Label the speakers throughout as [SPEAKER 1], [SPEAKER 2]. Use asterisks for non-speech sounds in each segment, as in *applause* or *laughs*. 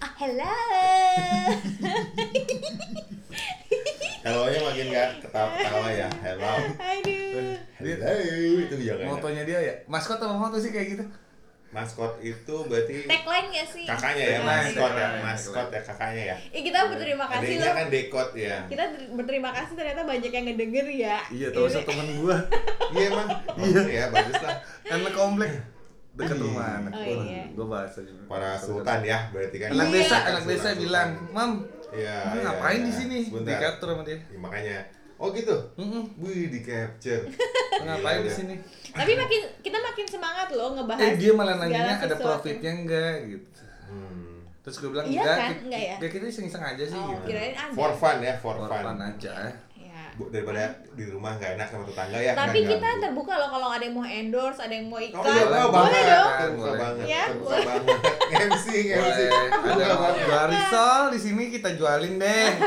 [SPEAKER 1] Ah, hello.
[SPEAKER 2] Hello nya makin gak ketawa-ketawa ya. Hello.
[SPEAKER 1] Aduh.
[SPEAKER 2] Hello itu jangan.
[SPEAKER 3] Motonya dia ya. Maskot apa moto sih kayak gitu?
[SPEAKER 2] Maskot itu berarti
[SPEAKER 1] Tagline gak sih?
[SPEAKER 2] kakaknya ya, maskot ya, maskot ya kakaknya ya.
[SPEAKER 1] Eh, kita berterima kasih
[SPEAKER 2] Adanya
[SPEAKER 1] loh.
[SPEAKER 2] kan dekot ya.
[SPEAKER 1] Kita berterima kasih ternyata banyak yang ngedenger ya.
[SPEAKER 3] Iya, tahu satu temen gua.
[SPEAKER 2] Iya emang. Iya ya bagus lah.
[SPEAKER 3] Anak komplek dekat rumah anak
[SPEAKER 1] Oh,
[SPEAKER 3] gua.
[SPEAKER 1] iya.
[SPEAKER 3] Gua bahas aja.
[SPEAKER 2] Para sultan ya berarti kan.
[SPEAKER 3] Anak
[SPEAKER 1] Iya.
[SPEAKER 3] desa,
[SPEAKER 2] Kan
[SPEAKER 3] anak desa
[SPEAKER 2] sultan-sultan.
[SPEAKER 3] bilang, "Mam,
[SPEAKER 2] Iya. iya,
[SPEAKER 3] ngapain
[SPEAKER 2] iya.
[SPEAKER 3] di sini?"
[SPEAKER 2] Sebentar.
[SPEAKER 3] Dikatur sama dia.
[SPEAKER 2] Ya, makanya. Oh gitu.
[SPEAKER 3] Heeh.
[SPEAKER 2] Wih di capture. *laughs*
[SPEAKER 3] Ngapain
[SPEAKER 2] Iya,
[SPEAKER 3] di
[SPEAKER 2] iya.
[SPEAKER 3] sini?
[SPEAKER 1] Tapi makin kita makin semangat loh ngebahas.
[SPEAKER 3] Eh dia malah nanyanya ada profitnya enggak gitu.
[SPEAKER 2] Hmm.
[SPEAKER 3] Terus gue bilang
[SPEAKER 1] Iya
[SPEAKER 3] enggak,
[SPEAKER 1] kan?
[SPEAKER 3] kita,
[SPEAKER 1] Enggak ya?
[SPEAKER 3] ya kita iseng-iseng aja sih
[SPEAKER 1] Oh,
[SPEAKER 3] gitu.
[SPEAKER 1] kirain ada.
[SPEAKER 2] For fun ya, for,
[SPEAKER 3] For
[SPEAKER 2] fun.
[SPEAKER 3] fun aja.
[SPEAKER 2] Bu, daripada di rumah nggak enak sama tetangga ya.
[SPEAKER 1] Tapi
[SPEAKER 2] nggak
[SPEAKER 1] kita
[SPEAKER 2] ganggu.
[SPEAKER 1] terbuka loh kalau ada yang mau endorse, ada yang mau iklan.
[SPEAKER 2] Oh iya,
[SPEAKER 3] Boleh,
[SPEAKER 2] oh,
[SPEAKER 1] boleh
[SPEAKER 2] banget.
[SPEAKER 1] dong.
[SPEAKER 2] Terbuka
[SPEAKER 3] Boleh.
[SPEAKER 2] banget.
[SPEAKER 1] Ya,
[SPEAKER 2] terbuka
[SPEAKER 1] boleh. *laughs*
[SPEAKER 2] banget. MC, MC.
[SPEAKER 3] Ada jual risol di sini kita jualin deh. *laughs*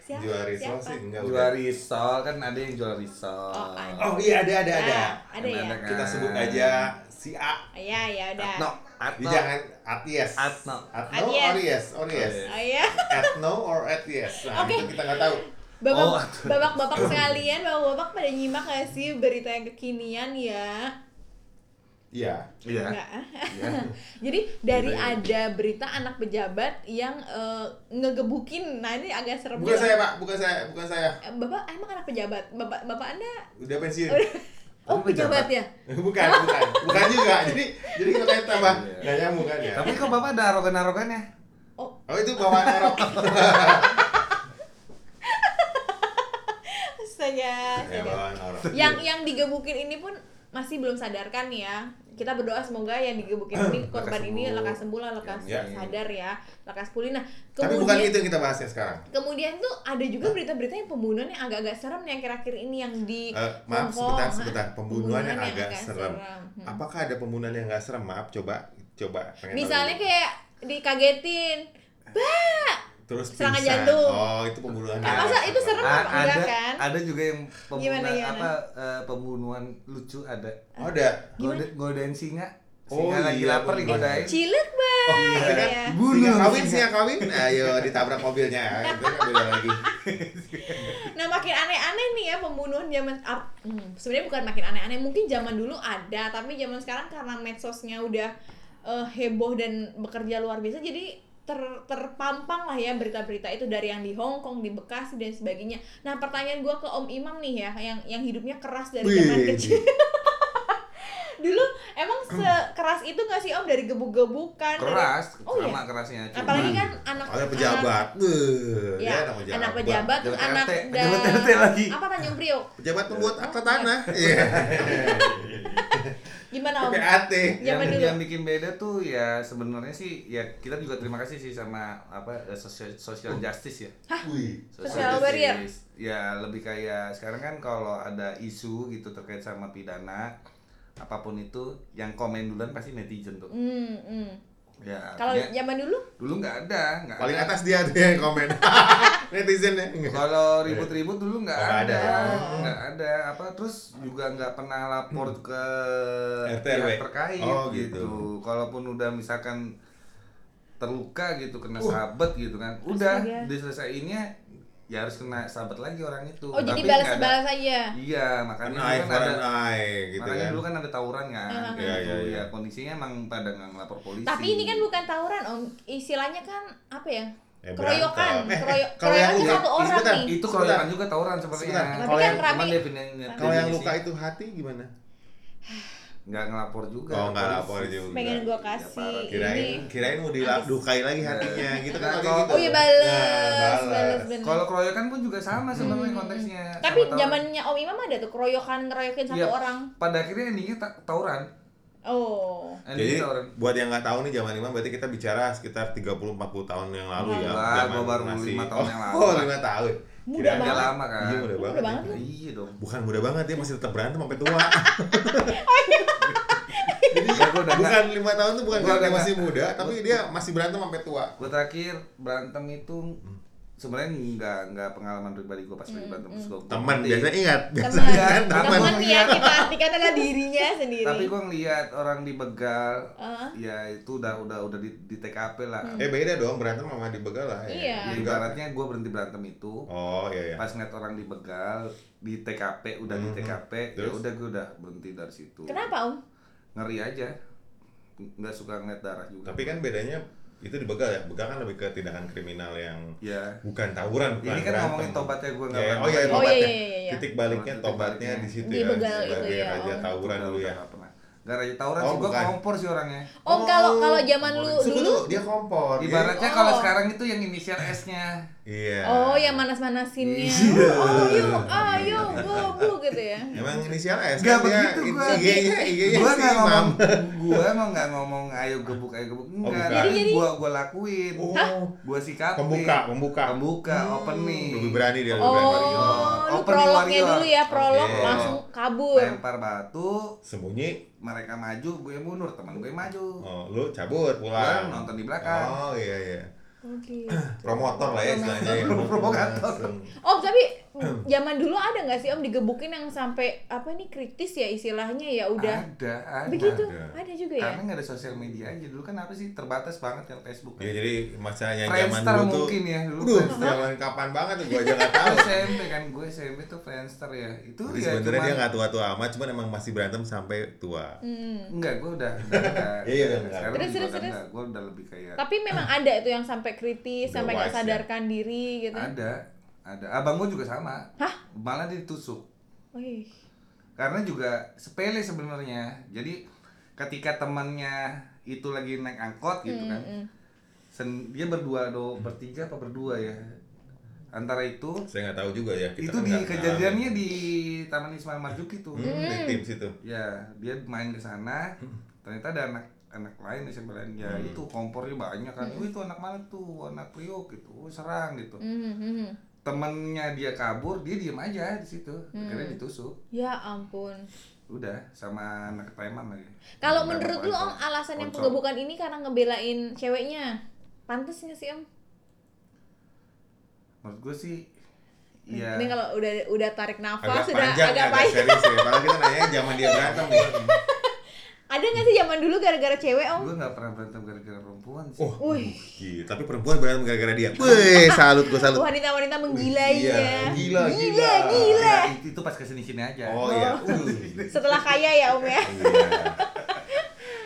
[SPEAKER 1] Siapa?
[SPEAKER 2] Jual risol
[SPEAKER 1] Siapa?
[SPEAKER 2] sih enggak
[SPEAKER 3] Jual risol kan ada yang jual risol.
[SPEAKER 1] Oh, ada.
[SPEAKER 2] Oh iya ada ada ada.
[SPEAKER 1] Ah, ada
[SPEAKER 3] Kan
[SPEAKER 1] ya.
[SPEAKER 3] ada kan.
[SPEAKER 2] Kita sebut aja si A.
[SPEAKER 1] Iya, ya udah.
[SPEAKER 3] Atno, Atno.
[SPEAKER 2] jangan Aties.
[SPEAKER 3] Atno.
[SPEAKER 2] Atno
[SPEAKER 1] Aties.
[SPEAKER 2] or yes, or yes.
[SPEAKER 3] Oh,
[SPEAKER 1] Oh iya.
[SPEAKER 2] Atno or Aties. Nah,
[SPEAKER 1] Oke.
[SPEAKER 2] itu kita nggak tahu.
[SPEAKER 1] Bapak,
[SPEAKER 3] Oh,
[SPEAKER 1] bapak-bapak sekalian, bapak-bapak pada nyimak gak sih berita yang kekinian ya?
[SPEAKER 2] Iya.
[SPEAKER 3] Iya. Iya. *laughs*
[SPEAKER 1] Jadi dari
[SPEAKER 3] Berita
[SPEAKER 1] ada berita anak pejabat yang eh, ngegebukin, nah ini agak serem.
[SPEAKER 2] Bukan
[SPEAKER 1] juga.
[SPEAKER 2] saya, Pak. Bukan saya, bukan saya.
[SPEAKER 1] Eh, Bapak emang anak pejabat? Bapak bapak anda?
[SPEAKER 2] Udah pensiun.
[SPEAKER 1] Oh
[SPEAKER 3] Tapi pejabat.
[SPEAKER 1] pejabat ya? *laughs*
[SPEAKER 2] bukan, bukan. Bukan juga. Jadi jadi kita kayak tambah
[SPEAKER 3] Iya.
[SPEAKER 2] nggak nyambung kan ya.
[SPEAKER 3] Tapi kok bapak ada arogan-arogannya?
[SPEAKER 1] Oh
[SPEAKER 2] Oh itu bawaan Arab. *laughs* ya bawaan Arab.
[SPEAKER 1] yang yang digebukin ini pun masih belum sadarkan ya kita berdoa semoga yang digebukin ini *clears throat* korban
[SPEAKER 3] Lekas
[SPEAKER 1] ini lekas sembuh lah lekas
[SPEAKER 2] Ya.
[SPEAKER 1] sadar ya lekas pulih nah
[SPEAKER 2] Tapi bukan
[SPEAKER 1] kemudian
[SPEAKER 2] itu yang kita bahasnya sekarang.
[SPEAKER 1] kemudian tuh ada juga berita-berita yang pembunuhan yang agak-agak serem nih yang akhir-akhir ini yang di
[SPEAKER 2] Eh, maaf
[SPEAKER 1] Hongkong,
[SPEAKER 2] sebentar sebentar pembunuhan yang agak serem.
[SPEAKER 1] Hmm.
[SPEAKER 2] Apakah ada pembunuhan yang nggak serem? Maaf coba coba tahu
[SPEAKER 1] misalnya kayak dikagetin bah
[SPEAKER 2] terus
[SPEAKER 1] serangan jantung.
[SPEAKER 2] Oh, itu pembunuhan.
[SPEAKER 1] Ah, masa itu serem
[SPEAKER 3] A-
[SPEAKER 1] apa enggak
[SPEAKER 3] ada
[SPEAKER 1] kan
[SPEAKER 3] ada juga yang pembunuhan
[SPEAKER 1] Gimana, gimana?
[SPEAKER 3] apa eh, pembunuhan lucu ada.
[SPEAKER 2] Oh, ada.
[SPEAKER 3] Gode, godain singa.
[SPEAKER 2] Oh,
[SPEAKER 3] Singa lagi
[SPEAKER 2] iya,
[SPEAKER 3] lapar digodain.
[SPEAKER 1] cilik bah
[SPEAKER 2] Oh, iya kan?
[SPEAKER 1] Iya.
[SPEAKER 3] Bunuh
[SPEAKER 2] Singa kawin,
[SPEAKER 3] singa.
[SPEAKER 2] kawin. Ayo ditabrak mobilnya. *laughs* Itu kan beda lagi.
[SPEAKER 1] Nah makin aneh-aneh nih ya pembunuhan zaman hmm, sebenarnya bukan makin aneh-aneh mungkin zaman dulu ada tapi zaman sekarang karena medsosnya udah eh, heboh dan bekerja luar biasa jadi ter, terpampang lah ya berita-berita itu dari yang di Hong Kong di Bekasi dan sebagainya. Nah pertanyaan gua ke Om Imam nih ya yang yang hidupnya keras dari zaman kecil. *laughs* dulu emang sekeras itu nggak sih Om dari gebuk-gebukan dari-
[SPEAKER 3] Keras,
[SPEAKER 1] Oh, iya?
[SPEAKER 3] sama kerasnya. Cuma-
[SPEAKER 1] apalagi kan anak
[SPEAKER 2] Ada pejabat. Beuh,
[SPEAKER 1] ya,
[SPEAKER 2] anak pejabat.
[SPEAKER 1] anak pejabat anak
[SPEAKER 3] RT,
[SPEAKER 1] da-
[SPEAKER 3] pejabat RT lagi.
[SPEAKER 1] apa Tanjung Priok
[SPEAKER 2] Pejabat pembuat akta tanah. Iya. *laughs*
[SPEAKER 1] gimana om
[SPEAKER 2] PAT.
[SPEAKER 3] yang,
[SPEAKER 1] Zaman dulu.
[SPEAKER 3] yang bikin beda tuh ya sebenarnya sih ya kita juga terima kasih sih sama apa eh, social, social justice ya
[SPEAKER 2] Wih.
[SPEAKER 1] Social barrier.
[SPEAKER 3] justice. ya lebih kayak sekarang kan kalau ada isu gitu terkait sama pidana apa pun itu yang komen duluan pasti netizen tuh
[SPEAKER 1] hmm, hmm.
[SPEAKER 3] Ya
[SPEAKER 1] kalau zaman dulu
[SPEAKER 3] dulu nggak ada nggak
[SPEAKER 2] Paling
[SPEAKER 3] ada.
[SPEAKER 2] atas dia tuh yang komen. *laughs* Netizen ya.
[SPEAKER 3] kalau ribut-ribut dulu nggak
[SPEAKER 2] nggak
[SPEAKER 3] ada,
[SPEAKER 2] ada.
[SPEAKER 3] nggak ada apa terus juga nggak pernah lapor ke
[SPEAKER 2] RT,
[SPEAKER 3] pihak
[SPEAKER 2] RW.
[SPEAKER 3] terkait
[SPEAKER 2] Oh,
[SPEAKER 3] gitu.
[SPEAKER 2] gitu.
[SPEAKER 3] Kalaupun udah misalkan terluka gitu kena
[SPEAKER 2] Uh.
[SPEAKER 3] sahabat gitu kan, udah
[SPEAKER 1] Astaga.
[SPEAKER 3] diselesaiinnya ya harus kena sahabat lagi orang itu.
[SPEAKER 1] oh jadi
[SPEAKER 3] Tapi
[SPEAKER 1] balas-balas aja
[SPEAKER 3] Iya, makanya
[SPEAKER 2] An
[SPEAKER 3] dulu kan
[SPEAKER 2] an
[SPEAKER 3] ada
[SPEAKER 2] gitu
[SPEAKER 3] makanya
[SPEAKER 2] kan.
[SPEAKER 3] dulu kan ada tawuran kan,
[SPEAKER 2] Iya,
[SPEAKER 3] gitu.
[SPEAKER 2] iya, iya.
[SPEAKER 3] ya kondisinya emang pada nggak ngelapor polisi.
[SPEAKER 1] tapi ini kan bukan tawuran om istilahnya kan apa ya
[SPEAKER 2] Ya,
[SPEAKER 1] keroyokan.
[SPEAKER 2] Eh,
[SPEAKER 1] Keroyo-
[SPEAKER 2] kalau yang
[SPEAKER 1] keroyokan
[SPEAKER 2] luka-
[SPEAKER 1] satu orang
[SPEAKER 2] sebentar.
[SPEAKER 1] nih
[SPEAKER 3] itu
[SPEAKER 2] Sebentar.
[SPEAKER 3] keroyokan juga tawuran sebenarnya.
[SPEAKER 1] Tapi
[SPEAKER 2] Kalau
[SPEAKER 1] kan
[SPEAKER 2] yang-
[SPEAKER 3] defini-
[SPEAKER 2] Kalau yang luka itu hati gimana?
[SPEAKER 3] Nggak ngelapor juga.
[SPEAKER 2] Oh, nggak lapor juga.
[SPEAKER 1] pengen gua
[SPEAKER 3] Ya,
[SPEAKER 1] kasih
[SPEAKER 3] parah.
[SPEAKER 2] Kirain
[SPEAKER 1] ini
[SPEAKER 2] kirain mau dilukai lagi hatinya gitu kan
[SPEAKER 3] Nah,
[SPEAKER 2] kayak
[SPEAKER 3] kalau-
[SPEAKER 2] gitu.
[SPEAKER 1] oh iya balas
[SPEAKER 2] Nah,
[SPEAKER 1] balas
[SPEAKER 3] Kalau keroyokan pun juga sama sebenarnya
[SPEAKER 1] Hmm.
[SPEAKER 3] konteksnya.
[SPEAKER 1] tapi zamannya om Imam ada tuh keroyokan ngeroyokin satu
[SPEAKER 3] Iya.
[SPEAKER 1] orang
[SPEAKER 3] pada akhirnya endingnya ta- tawuran.
[SPEAKER 1] oh
[SPEAKER 2] Jadi buat yang nggak tahu nih zaman imam berarti kita bicara sekitar 30 40 tahun yang lalu ya.
[SPEAKER 3] Enggak, baru
[SPEAKER 2] masih-
[SPEAKER 3] lima tahun
[SPEAKER 2] oh,
[SPEAKER 3] yang lalu.
[SPEAKER 2] Oh, 5 tahun.
[SPEAKER 1] Muda banget.
[SPEAKER 3] lama kan.
[SPEAKER 2] Iya, muda
[SPEAKER 1] Muda
[SPEAKER 2] banget.
[SPEAKER 1] banget
[SPEAKER 2] ya.
[SPEAKER 3] Iya dong.
[SPEAKER 2] Bukan muda banget dia masih tetap berantem sampai tua. Jadi *laughs*
[SPEAKER 3] Ya, udah
[SPEAKER 2] bukan lima tahun tuh bukan karena dia
[SPEAKER 3] udah
[SPEAKER 2] masih muda, tapi dia masih berantem sampai tua.
[SPEAKER 3] Gue terakhir berantem itu sebenarnya nggak nggak pengalaman pribadi gue pas lagi
[SPEAKER 1] Hmm,
[SPEAKER 3] berantem terus gue
[SPEAKER 2] Teman biasanya ingat. Biasanya
[SPEAKER 1] Teman,
[SPEAKER 2] kan teman.
[SPEAKER 1] ya kita artikan adalah dirinya sendiri.
[SPEAKER 3] tapi gue ngeliat orang dibegal
[SPEAKER 1] Ah.
[SPEAKER 3] ya itu udah udah udah di, di TKP lah
[SPEAKER 2] Eh beda dong berantem sama dibegal lah ya.
[SPEAKER 1] Iya.
[SPEAKER 3] ya, ibaratnya gue berhenti berantem itu
[SPEAKER 2] Oh iya iya.
[SPEAKER 3] pas ngeliat orang dibegal di TKP udah di
[SPEAKER 2] Mhm.
[SPEAKER 3] TKP ya
[SPEAKER 2] Terus?
[SPEAKER 3] udah gue udah berhenti dari situ
[SPEAKER 1] Kenapa Om?
[SPEAKER 3] ngeri aja nggak suka ngeliat darah juga
[SPEAKER 2] Tapi kan bedanya itu dibegal ya. Begal kan lebih ke tindakan kriminal yang
[SPEAKER 3] ya
[SPEAKER 2] bukan tawuran, bukan
[SPEAKER 3] ini kan
[SPEAKER 2] berantem.
[SPEAKER 3] ngomongin tobatnya gue nggak
[SPEAKER 2] Ya,
[SPEAKER 3] berantem
[SPEAKER 2] oh iya,
[SPEAKER 3] lagi.
[SPEAKER 1] Oh,
[SPEAKER 2] tobatnya.
[SPEAKER 1] iya, iya, iya, iya.
[SPEAKER 2] Titik baliknya
[SPEAKER 3] Titik
[SPEAKER 2] tobatnya di situ
[SPEAKER 1] Di
[SPEAKER 2] ya.
[SPEAKER 1] begal itu
[SPEAKER 2] sebagai
[SPEAKER 1] ya,
[SPEAKER 2] raja
[SPEAKER 1] oh.
[SPEAKER 2] tawuran dulu ya.
[SPEAKER 3] Nggak raja tawuran
[SPEAKER 2] Oh,
[SPEAKER 3] sih, gue kompor sih orangnya.
[SPEAKER 1] Om kalau kalau zaman lu dulu
[SPEAKER 2] dia kompor.
[SPEAKER 3] Ibaratnya
[SPEAKER 1] Oh.
[SPEAKER 3] kalau sekarang itu yang inisial S-nya.
[SPEAKER 2] Iya.
[SPEAKER 1] Oh, yang manas-manasinnya.
[SPEAKER 3] Iya.
[SPEAKER 1] Oh, ayo, ayo, bobo gitu ya.
[SPEAKER 2] Emang inisial S
[SPEAKER 3] Gak
[SPEAKER 2] kan dia
[SPEAKER 3] begitu
[SPEAKER 2] in-
[SPEAKER 3] gua.
[SPEAKER 2] IG-nya IG-nya
[SPEAKER 3] Gua nggak
[SPEAKER 2] Imam.
[SPEAKER 3] ngomong, gua emang nggak ngomong ayo gebuk ayo gebuk enggak.
[SPEAKER 2] bukan.
[SPEAKER 1] Jadi- jadi-
[SPEAKER 3] gua gua lakuin.
[SPEAKER 2] Oh,
[SPEAKER 3] Gua sikapin.
[SPEAKER 2] pembuka, pembuka.
[SPEAKER 3] Pembuka, opening.
[SPEAKER 2] Lebih berani dia, lebih
[SPEAKER 1] Oh,
[SPEAKER 2] berani.
[SPEAKER 1] lu
[SPEAKER 3] Opening
[SPEAKER 1] prolognya
[SPEAKER 3] warrior.
[SPEAKER 1] dulu ya, prolog langsung kabur.
[SPEAKER 3] Lempar batu,
[SPEAKER 2] Sembunyi.
[SPEAKER 3] mereka maju, gue mundur, teman gue maju.
[SPEAKER 2] Oh, lu cabut pulang.
[SPEAKER 3] Gua nonton di belakang.
[SPEAKER 2] Oh iya iya.
[SPEAKER 1] Oke.
[SPEAKER 2] Promotor lah ya istilahnya ya. *laughs* Langsung.
[SPEAKER 1] Om tapi *clears throat* zaman dulu ada nggak sih Om digebukin yang sampai apa nih kritis ya istilahnya ya udah
[SPEAKER 3] Ada, ada.
[SPEAKER 1] begitu
[SPEAKER 2] Ada.
[SPEAKER 1] ada juga ya.
[SPEAKER 3] Karena nggak ada sosial media aja dulu kan apa sih terbatas banget yang Facebook.
[SPEAKER 2] Ya jadi masanya zaman dulu tuh.
[SPEAKER 3] mungkin ya dulu.
[SPEAKER 2] Udah, zaman kapan banget tuh gua aja nggak tahu.
[SPEAKER 3] SMP kan gue SMP tuh Friendster ya. Itu
[SPEAKER 2] Jadi
[SPEAKER 3] ya
[SPEAKER 2] sebenarnya dia nggak tua-tua amat, cuman emang masih berantem sampai tua.
[SPEAKER 1] Hmm.
[SPEAKER 3] Enggak, gue udah udah. *laughs*
[SPEAKER 2] Iya, iya,
[SPEAKER 3] udah enggak. Gue udah lebih kayak
[SPEAKER 1] Tapi memang ada itu yang sampai kritis,
[SPEAKER 2] Udah
[SPEAKER 1] sampai nggak
[SPEAKER 2] ya.
[SPEAKER 1] sadarkan diri gitu.
[SPEAKER 3] ada ada. Abang gue juga sama.
[SPEAKER 1] Hah?
[SPEAKER 3] Malah ditusuk.
[SPEAKER 1] Wih.
[SPEAKER 3] Karena juga sepele sebenarnya. Jadi ketika temannya itu lagi naik angkot gitu
[SPEAKER 1] Hmm,
[SPEAKER 3] kan.
[SPEAKER 1] hmm.
[SPEAKER 3] Sen- dia berdua do bertiga apa berdua ya. Antara itu
[SPEAKER 2] Saya nggak tahu juga ya. Kita
[SPEAKER 3] itu
[SPEAKER 2] kan
[SPEAKER 3] di kejadiannya di Taman Ismail Marzuki tuh.
[SPEAKER 2] Hmm, di tim situ.
[SPEAKER 3] Ya, dia main ke sana. Ternyata ada anak anak lain SMP lain ya
[SPEAKER 2] Hmm.
[SPEAKER 3] itu kompornya banyak kan. Oh, itu anak mana tuh? Anak Priok gitu. Oh, serang gitu.
[SPEAKER 1] Hmm, hmm, hmm.
[SPEAKER 3] Temennya dia kabur, dia diem aja di situ.
[SPEAKER 1] Hmm.
[SPEAKER 3] Akhirnya ditusuk.
[SPEAKER 1] Ya ampun.
[SPEAKER 3] Udah sama anak preman lagi.
[SPEAKER 1] Kalau menurut lu. Om alasan yang penggebukan ini karena ngebelain ceweknya. Pantes nggak sih Om?
[SPEAKER 3] Menurut gue sih Iya.
[SPEAKER 1] Ini kalau udah udah tarik nafas
[SPEAKER 2] Agak
[SPEAKER 1] sudah
[SPEAKER 2] panjang,
[SPEAKER 1] agak
[SPEAKER 2] agak
[SPEAKER 1] panjang.
[SPEAKER 2] serius ya. Padahal kita nanya zaman dia berantem nih. *laughs*
[SPEAKER 1] Ada nggak sih zaman dulu gara-gara cewek Om?
[SPEAKER 3] Gue gak pernah berantem gara-gara perempuan sih.
[SPEAKER 2] Oh,
[SPEAKER 1] Wih.
[SPEAKER 2] gila. Tapi perempuan berantem gara-gara dia. Wih, *laughs* salut gue salut.
[SPEAKER 1] Wanita-wanita menggila
[SPEAKER 2] Iya,
[SPEAKER 1] ya.
[SPEAKER 2] gila,
[SPEAKER 1] gila,
[SPEAKER 2] gila.
[SPEAKER 1] gila.
[SPEAKER 3] Ya, itu, itu pas ke sini-sini aja.
[SPEAKER 2] Oh iya. *laughs*
[SPEAKER 1] Oh.
[SPEAKER 2] Uh.
[SPEAKER 1] Setelah kaya ya Om ya? *laughs*
[SPEAKER 2] Iya.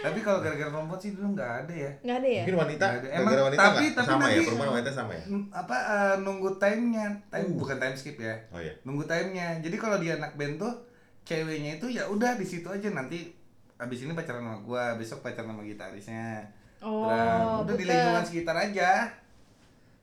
[SPEAKER 3] Tapi kalau gara-gara perempuan sih dulu nggak ada ya.
[SPEAKER 1] Nggak ada ya?
[SPEAKER 2] Mungkin wanita,
[SPEAKER 3] Nggak ada.
[SPEAKER 2] gara-gara
[SPEAKER 3] Emang,
[SPEAKER 2] wanita
[SPEAKER 3] tapi-
[SPEAKER 2] nggak?
[SPEAKER 3] tapi
[SPEAKER 2] sama ya,
[SPEAKER 3] nanti-
[SPEAKER 2] perempuan wanita sama ya?
[SPEAKER 3] Apa eh, nunggu time-nya? Time
[SPEAKER 2] Uh.
[SPEAKER 3] bukan time skip ya.
[SPEAKER 2] Oh iya.
[SPEAKER 3] Nunggu time-nya. Jadi kalau dia anak band tuh ceweknya itu ya udah di situ aja nanti abis ini pacaran sama gua, besok pacaran sama gitarisnya.
[SPEAKER 1] Oh,
[SPEAKER 3] Nah, udah di lingkungan sekitar aja.